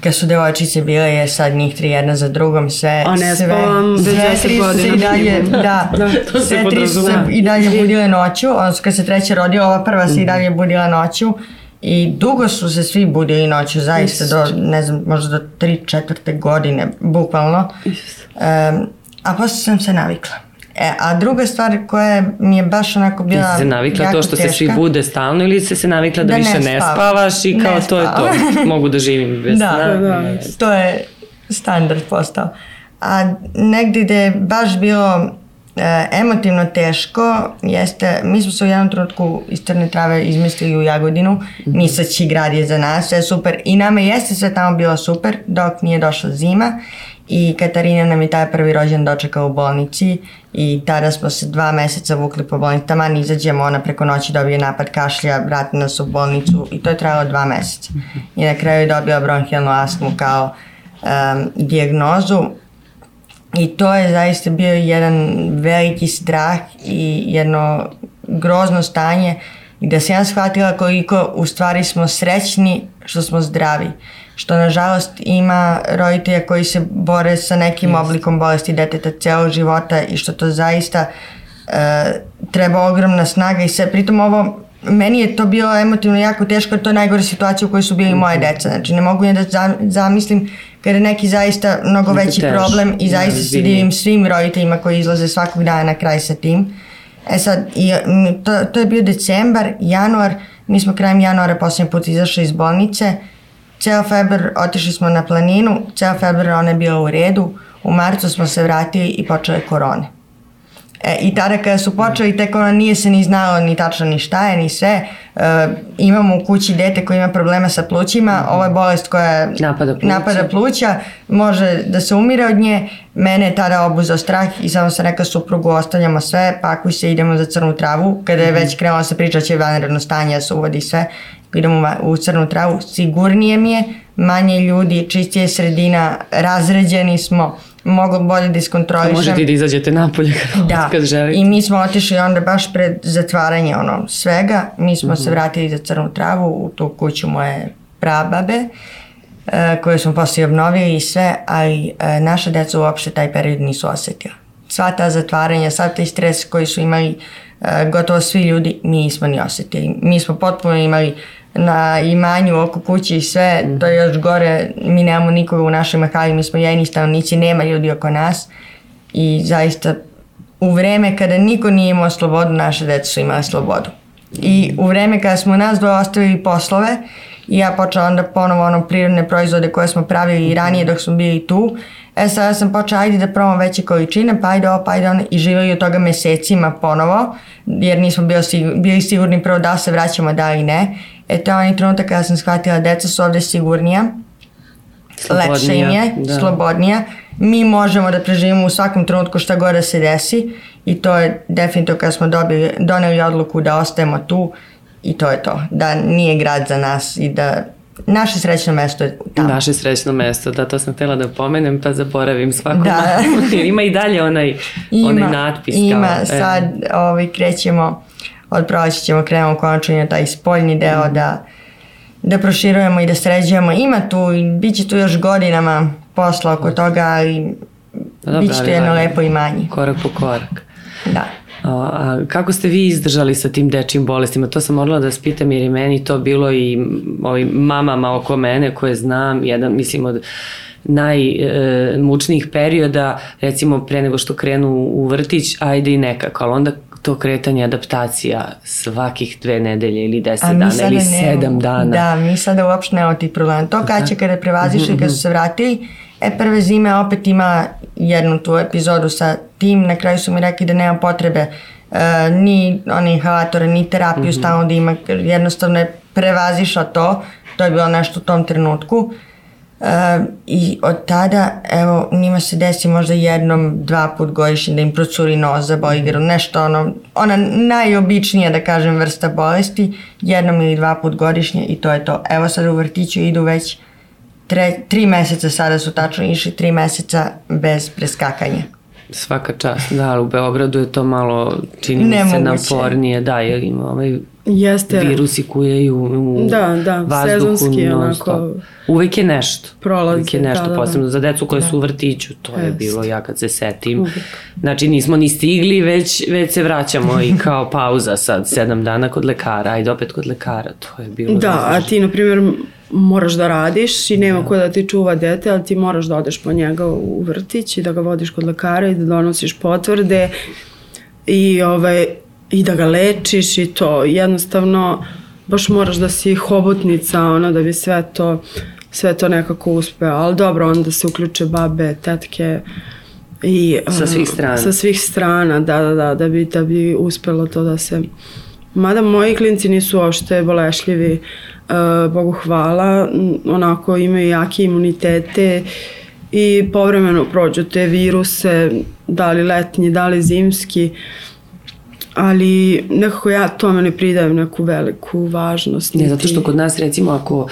S2: kad su devojčice bile je sad njih tri jedna za drugom sve
S3: A ne
S2: sve,
S3: spavam
S2: sve
S3: 10
S2: tri su se i dalje da,
S1: Da,
S2: sve tri su se i dalje budile noću. Odnosno kad se treća rodila ova prva
S1: Mhm.
S2: se i dalje budila noću. I dugo su se svi budili noću zaista do ne znam možda do tri četvrte godine bukvalno. Um, a posle sam se navikla E, a druga stvar koja mi je baš onako
S1: Ti
S2: bila
S1: si se navikla
S2: jako
S1: to što se svi
S2: teška.
S1: bude stalno ili si se navikla da,
S2: Da
S1: više ne
S2: spavam.
S1: spavaš i kao
S2: Ne
S1: to je to. Mogu da živim bez
S2: Da,
S1: sna.
S3: da.
S2: To je standard postao. A negdje gde je baš bilo e, emotivno teško jeste, mi smo se u jednom trenutku iz Crne Trave izmislili u Jagodinu, misleći grad je za nas, sve super i nama jeste sve tamo bilo super dok nije došla zima i Katarina nam je taj prvi rođen dočekao u bolnici i tada smo se dva meseca vukli po bolnici, taman izađemo, ona preko noći dobije napad kašlja, vrati nas u bolnicu i to je trajalo dva meseca. I na kraju je dobila bronhijalnu astmu kao um, dijagnozu i to je zaista bio jedan veliki strah i jedno grozno stanje gde sam ja shvatila koliko u stvari smo srećni što smo zdravi. Što nažalost ima roditelja koji se bore sa nekim oblikom bolesti deteta celo života i što to zaista e, treba ogromna snaga i sve. Pritom ovo meni je to bilo emotivno jako teško, jer to je najgore situacija u kojoj su bili moje deca. Znači ne mogu ni da zam- zamislim kada je neki zaista mnogo veći problem i zaista se divim svim roditeljima koji izlaze svakog dana na kraj sa tim. E sad, i, to, to je bio decembar, januar, mi smo krajem januara posljednji put izašli iz bolnice, ceo februar otišli smo na planinu, ceo februar ona je bila u redu, u marcu smo se vratili i počele korone. E, I tada kada su počeli, tek ono nije se ni znalo ni tačno ni šta je, ni sve. E, imamo u kući dete koji ima problema sa plućima, ovo je bolest koja
S1: Napada pluća.
S2: napada pluća, može da se umire od nje. Mene je tada obuzao strah i samo sam rekla suprugu ostavljamo sve, pakuj se, idemo za crnu travu. Kada je već krenulo se priča da će vanredno stanje da se uvodi sve, idemo u crnu travu. Sigurnije mi je, manje ljudi, čistije sredina, razređeni smo, mogla bolje da iskontrolišem.
S1: Možete i da izađete napolje kad,
S2: Da,
S1: kad želite.
S2: i mi smo otišli onda baš pred zatvaranje ono svega, mi smo se vratili za crnu travu u tu kuću moje prababe, e, koju smo posle obnovili i sve, ali e, naša deca uopšte taj period nisu osetila. Sva ta zatvaranja, sav taj stres koji su imali e, gotovo svi ljudi, mi nismo ni osetili. Mi smo potpuno imali na imanju oko kuće i sve, to je još gore, mi nemamo nikoga u našoj mahali, mi smo jedini stanovnici, nema ljudi oko nas i zaista u vreme kada niko nije imao slobodu, naše deca su imala slobodu. I u vreme kada smo nas dvoje ostavili poslove i ja počela onda ponovo ono prirodne proizvode koje smo pravili i ranije dok smo bili tu, e sada sam počela ajde da probam veće količine, pa ajde ovo, pa ajde ono i živjeli od toga mesecima ponovo, jer nismo bili, bili sigurni prvo da se vraćamo, da ili ne. E to je onaj trenutak kada sam shvatila deca su ovde sigurnija, lepše im je,
S1: da.
S2: slobodnija. Mi možemo da preživimo u svakom trenutku šta god da se desi i to je definitivno kada smo dobili, doneli odluku da ostajemo tu i to je to. Da nije grad za nas i da naše srećno mesto je tamo.
S1: Naše srećno mesto, da, to sam htjela da pomenem, pa zaboravim svako
S2: Da.
S1: ima i dalje onaj, onaj natpis.
S2: Ima,
S1: kao, e,
S2: sad ovaj, krećemo, od proleća ćemo krenemo konačno i na taj spoljni deo
S1: Mhm.
S2: da, da proširujemo i da sređujemo. Ima tu i bit će tu još godinama posla oko toga, ali
S1: Pa dobro,
S2: bit će
S1: ali
S2: jedno lepo imanje.
S1: Korak po korak.
S2: Da.
S1: A, a kako ste vi izdržali sa tim dečim bolestima? To sam morala da vas pitam jer je meni to bilo i ovim mamama oko mene koje znam, jedan mislim od najmučnijih perioda, recimo pre nego što krenu u vrtić, ajde i nekako, ali onda to kretanje adaptacija svakih dve nedelje ili deset dana ili sedam dana.
S2: Da, mi sada uopšte nemamo tih problema. To kad će kada prevazišli, kad su se vratili, e prve zime opet ima jednu tu epizodu sa tim, na kraju su mi rekli da nema potrebe e, ni oni inhalatora, ni terapiju stalno da ima, jednostavno je prevazišla to, to je bilo nešto u tom trenutku. E, I od tada, evo, njima se desi možda jednom, dva put godišnje da im procuri nos za bojgeru, nešto ono, ona najobičnija, da kažem, vrsta bolesti, jednom ili dva put godišnje i to je to. Evo sad u vrtiću idu već tre, tri meseca, sada su tačno išli tri meseca bez preskakanja.
S1: Svaka čast, da, ali u Beogradu je to malo, čini mi se, napornije, da, jer ima ovaj
S3: Jeste.
S1: virusi kujaju u
S3: Da, da,
S1: vazduhu
S3: sezonski
S1: non
S3: onako
S1: stop. Uvek je nešto.
S3: prolazi,
S1: Uvek je nešto,
S3: da, da, da.
S1: posebno za decu koje su u vrtiću, to je
S3: Jest.
S1: bilo ja kad se setim. Znači nismo ni stigli, već, već se vraćamo i kao pauza sad, sedam dana kod lekara, ajde opet kod lekara, to je bilo.
S3: Da, a ti, na primjer, moraš da radiš i nema ko da ti čuva dete, ali ti moraš da odeš po njega u vrtić i da ga vodiš kod lekara i da donosiš potvrde i, ovaj, i da ga lečiš i to. Jednostavno baš moraš da si hobotnica ono da bi sve to sve to nekako uspeo, ali dobro onda se uključe babe, tetke i
S1: Sa svih strana.
S3: sa svih strana, da, da, da, da bi, da bi uspelo to da se Mada moji klinci nisu uopšte bolešljivi, uh, Bogu hvala, onako imaju jake imunitete i povremeno prođu te viruse, da li letnji, da li zimski, ali nekako ja tome ne pridajem neku veliku važnost.
S1: Ne, zato što kod nas recimo ako uh,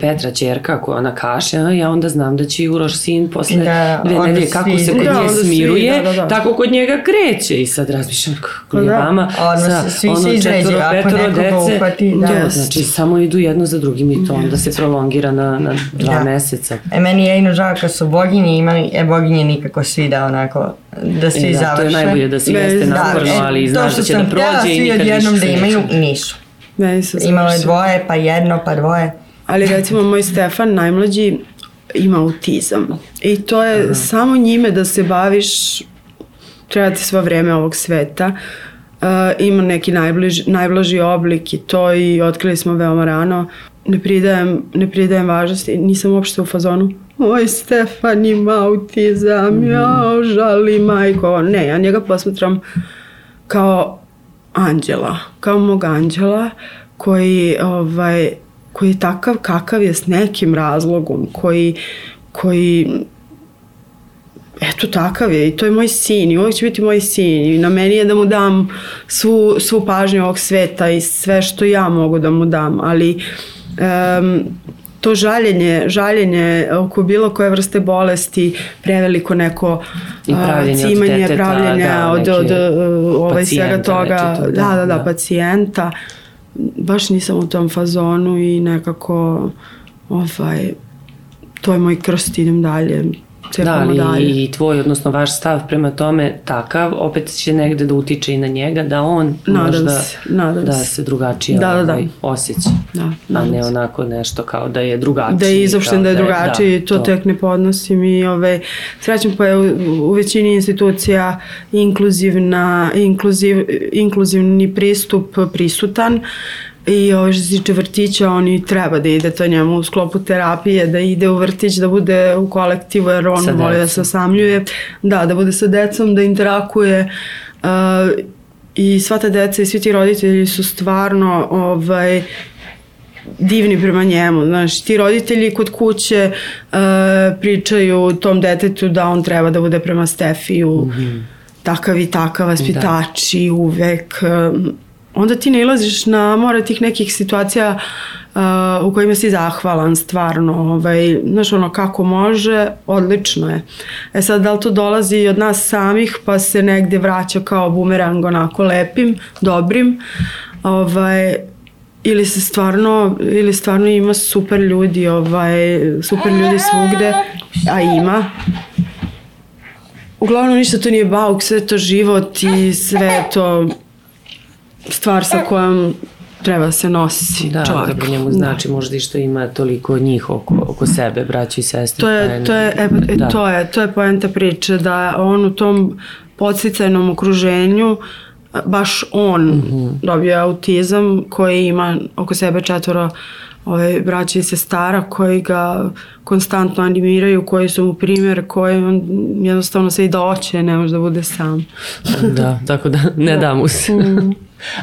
S1: Petra čerka, ako ona kaše, ja onda znam da će i Uroš sin posle
S2: Da,
S1: dve nedelje, kako
S2: svi-
S1: se kod
S3: Da,
S1: nje
S3: onda svi,
S1: smiruje,
S3: da, da, da.
S1: tako kod njega kreće i sad razmišljam kako je
S3: da.
S1: vama
S2: Odmah se svi se izređuju,
S1: četvoro,
S2: ako
S1: petoro dece,
S2: uhvati, da.
S1: da, znači samo idu jedno za drugim i to onda se prolongira na, na dva
S2: Da.
S1: meseca.
S2: E, meni je jedino žao kad su boginje imali, e, boginje nikako svi da onako, da svi
S1: E, da,
S2: završe.
S1: to je najbolje da si
S3: Ne,
S1: jeste
S3: da,
S1: naporno,
S2: e,
S1: ali znaš
S2: što
S1: da će
S2: sam
S1: da prođe
S2: htjela
S1: i
S2: svi
S1: nikad
S2: odjednom
S1: više
S2: da
S1: se
S2: imaju, nisu.
S3: Meni se
S2: Imalo je dvoje, pa jedno, pa dvoje.
S3: Ali recimo moj Stefan, najmlađi, ima autizam. I to je samo njime da se baviš, treba ti svo vreme ovog sveta. Uh, ima neki najbliž, najblaži oblik i to i otkrili smo veoma rano. Ne pridajem, ne pridajem važnosti, nisam uopšte u fazonu Oj, Stefan ima autizam, ja žali majko. Ne, ja njega posmatram kao anđela, kao mog anđela koji, ovaj, koji je takav kakav je s nekim razlogom, koji, koji eto takav je i to je moj sin i uvijek će biti moj sin i na meni je da mu dam svu, svu pažnju ovog sveta i sve što ja mogu da mu dam, ali um, to žaljenje, žaljenje oko bilo koje vrste bolesti, preveliko neko
S1: I pravljenje
S3: a,
S1: od
S3: cimanje,
S1: deteta,
S3: pravljenje
S1: da,
S3: od, od,
S1: neke
S3: ovaj, svega toga, da,
S1: da,
S3: da, da,
S1: da.
S3: pacijenta. Baš nisam u tom fazonu i nekako ovaj, to je moj krst, idem dalje.
S1: Da,
S3: Cepamo
S1: ali
S3: dalje.
S1: i tvoj, odnosno vaš stav prema tome takav, opet će negde da utiče i na njega, da on
S3: Nadam
S1: možda
S3: se, nadam
S1: da
S3: se.
S1: drugačije
S3: Da, da, da.
S1: ovaj, osjeća.
S3: Da,
S1: a ne
S3: se.
S1: onako nešto kao da je drugačiji.
S3: da je izopšten
S1: kao
S3: da je drugačiji,
S1: da,
S3: to, tek ne podnosim i ove, srećem pa je u, u većini institucija inkluzivna, inkluziv, inkluzivni pristup prisutan i ovo što se tiče vrtića, oni treba da ide to njemu u sklopu terapije, da ide u vrtić, da bude u kolektivu jer on
S1: Sa
S3: voli da se osamljuje, da, da bude sa decom, da interakuje uh, i sva ta deca i svi ti roditelji su stvarno ovaj, divni prema njemu. Znaš, ti roditelji kod kuće uh, pričaju tom detetu da on treba da bude prema Stefiju mm -hmm. takav i takav vaspitači da. uvek. Um, onda ti nailaziš na more tih nekih situacija uh, u kojima si zahvalan stvarno, ovaj, znaš ono kako može, odlično je. E sad, da li to dolazi i od nas samih, pa se negde vraća kao bumerang onako lepim, dobrim, ovaj, ili se stvarno ili stvarno ima super ljudi ovaj super ljudi svugde a ima uglavnom ništa to nije bauk sve to život i sve to stvar sa kojom treba da se nosi
S1: Da,
S3: čovjek.
S1: dobro njemu znači da. možda i što ima toliko njih oko, oko sebe, braći i sestri.
S3: To je, to je, e, e,
S1: da.
S3: to je, to je poenta priče, da on u tom podsticajnom okruženju baš on mm -hmm. dobio autizam koji ima oko sebe četvoro ove braće i sestara koji ga konstantno animiraju, koji su mu primjer, koji on jednostavno se i doće, ne može da bude sam.
S1: da, tako da ne da mu se.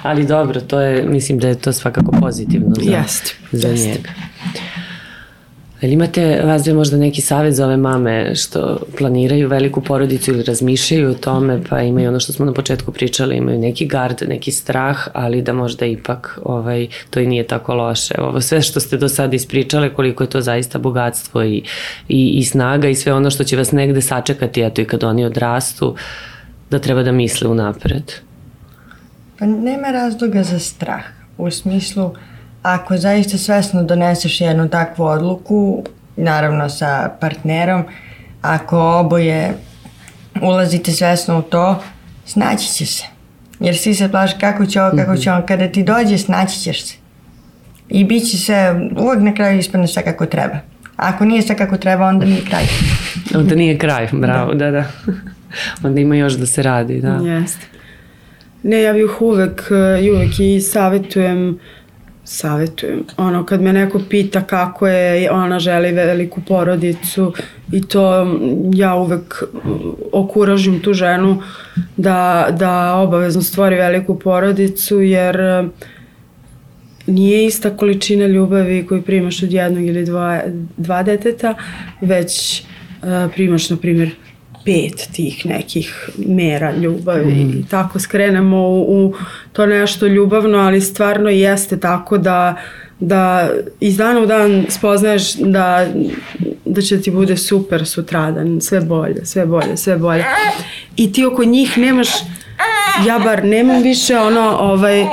S1: Ali dobro, to je, mislim da je to svakako pozitivno za,
S3: jest,
S1: za
S3: jest.
S1: njega. Ali imate vas dve možda neki savjet za ove mame što planiraju veliku porodicu ili razmišljaju o tome, pa imaju ono što smo na početku pričali, imaju neki gard, neki strah, ali da možda ipak ovaj, to i nije tako loše. Ovo sve što ste do sada ispričale, koliko je to zaista bogatstvo i, i, i snaga i sve ono što će vas negde sačekati, eto i kad oni odrastu, da treba da misle unapred.
S2: Pa nema razloga za strah. U smislu, ako zaista svesno doneseš jednu takvu odluku, naravno sa partnerom, ako oboje ulazite svesno u to, snaći će se. Jer svi se plaši kako će ovo, kako će on. Kada ti dođe, snaći ćeš se. I bit će se, uvek na kraju ispadne sve kako treba. A ako nije sve kako treba, onda nije kraj.
S1: onda nije kraj, bravo, da, da. da. onda ima još da se radi, da.
S3: Jeste. Ne, ja bih uvek, i uvek i savjetujem savjetujem. Ono, kad me neko pita kako je, ona želi veliku porodicu i to ja uvek okuražim tu ženu da, da obavezno stvori veliku porodicu jer nije ista količina ljubavi koju primaš od jednog ili dva, dva deteta, već uh, primaš, na primjer, pet tih nekih mera ljubavi mm. i tako skrenemo u, u to nešto ljubavno, ali stvarno jeste tako da da iz dana u dan spoznaješ da, da će ti bude super sutradan, sve bolje, sve bolje, sve bolje. I ti oko njih nemaš, ja bar nemam više ono, ovaj,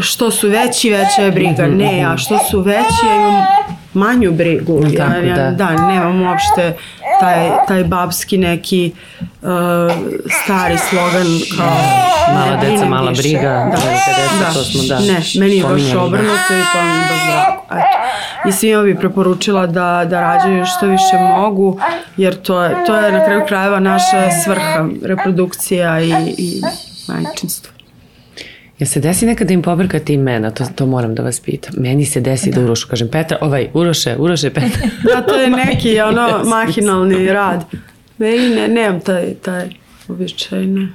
S3: što su veći, veća je briga. Ne, ja što su veći, ja imam manju brigu.
S1: Tako,
S3: ja, ja,
S1: da.
S3: da, nemam uopšte taj, taj babski neki uh, stari slogan kao
S1: mala deca, mala
S3: više.
S1: briga,
S3: da.
S1: deca, da. to smo da
S3: Ne, meni je baš
S1: da.
S3: obrnuto i to mi je baš drago. Eto. I svima bi preporučila da, da rađaju što više mogu, jer to je, to je na kraju krajeva naša svrha, reprodukcija i, i majčinstvo.
S1: Ja se desi nekad da im pobrkate imena, to, to moram da vas pitam. Meni se desi da, da Urošu kažem Petra, ovaj, Uroše, Uroše, Petra.
S3: Da, to je neki ono mahinalni rad. Meni ne, nemam taj, taj običaj, ne.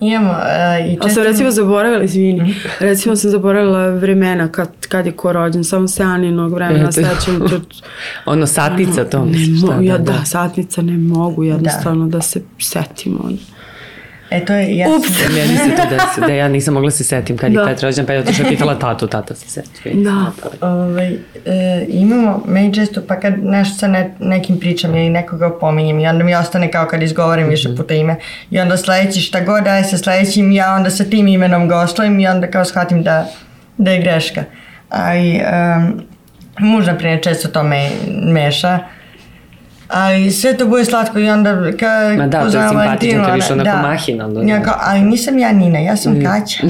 S2: Imamo uh, i
S3: često... sam recimo zaboravila, izvini, mm. recimo sam zaboravila vremena kad, kad je ko rođen, samo se Aninog vremena sećam. To,
S1: ono satnica to.
S3: Ne mogu, ja, da, da, satnica ne mogu jednostavno da, da se setim. Ono.
S2: E, to je, ja sam-
S3: Ups.
S1: Meni se to desi, da ja nisam mogla se setim kad je
S3: Da.
S1: Petra rođen, pa je otišla pitala tatu, tata se seti.
S3: Da.
S2: Ovaj, e, imamo, meni često, pa kad nešto sa ne, nekim pričam ili nekoga opominjem i onda mi ostane kao kad izgovorim više puta ime i onda sledeći šta god daje sa sledećim ja onda sa tim imenom ga oslovim i onda kao shvatim da, da je greška. Ali um, muž na primjer često to me meša ali sve to bude slatko i onda ka,
S1: Ma da, to je simpatično, to više
S2: ona-
S1: onako mahinalno,
S2: Ja
S1: da.
S2: kao, ali nisam ja Nina, ja sam
S1: Mm.
S2: Kaća.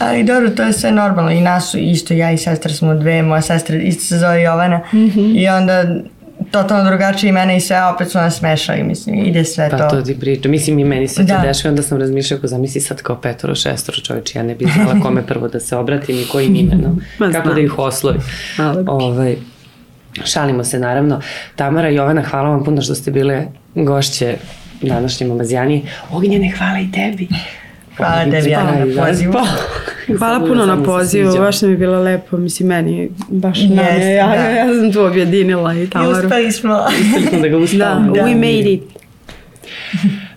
S2: Ali dobro, to je sve normalno. I nas su isto, ja i sestra smo dve, moja sestra isto se zove Jovana. I onda totalno drugačije imena i sve, a opet su nas smešali, mislim, ide sve
S1: Pa
S2: to.
S1: to ti pričam. Mislim i meni se to
S2: Da.
S1: dešava, onda sam razmišljala ako zamisli sad kao petoro, šestoro čoveče, ja ne bih znala kome prvo da se obratim i kojim imenom. Kako da ih oslovim. Ovaj, šalimo se naravno. Tamara i Jovana, hvala vam puno što ste bile gošće današnje Mamazijani. Ognjene, hvala i tebi.
S2: Hvala tebi, Ana, na
S1: Pa,
S2: pozivu.
S1: pa.
S3: Hvala
S1: Samo-
S3: puno na pozivu, baš nam je bilo lepo, mislim meni baš
S2: Jeste,
S3: nam je, ja,
S2: da.
S3: ja sam tu objedinila i
S2: I
S3: Tamaru.
S2: uspeli smo.
S1: Uspeli smo da ga
S3: Da,
S1: uspavamo.
S3: we made it.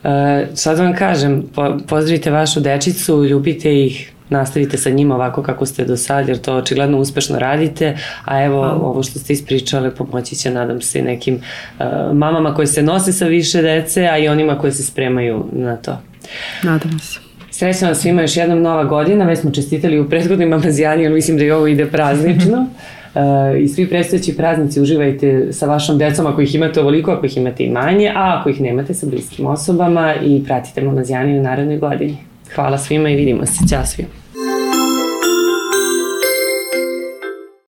S1: Uh, sad vam kažem, po, pozdravite vašu dečicu, ljubite ih, nastavite sa njima ovako kako ste do sad, jer to očigledno uspešno radite, a evo
S3: Hvala.
S1: ovo što ste ispričale pomoći će, nadam se, nekim uh, mamama koje se nose sa više dece, a i onima koje se spremaju na to.
S3: Nadam se.
S1: Srećno vam svima još jednom nova godina, već smo čestitali u prethodnim mamazijani, ali mislim da i ovo ide praznično. Uh, I svi predstojeći praznici uživajte sa vašom decom ako ih imate ovoliko, ako ih imate i manje, a ako ih nemate sa bliskim osobama i pratite mamazijani u narednoj godini. Hvala svima i vidimo se. Ćao svima.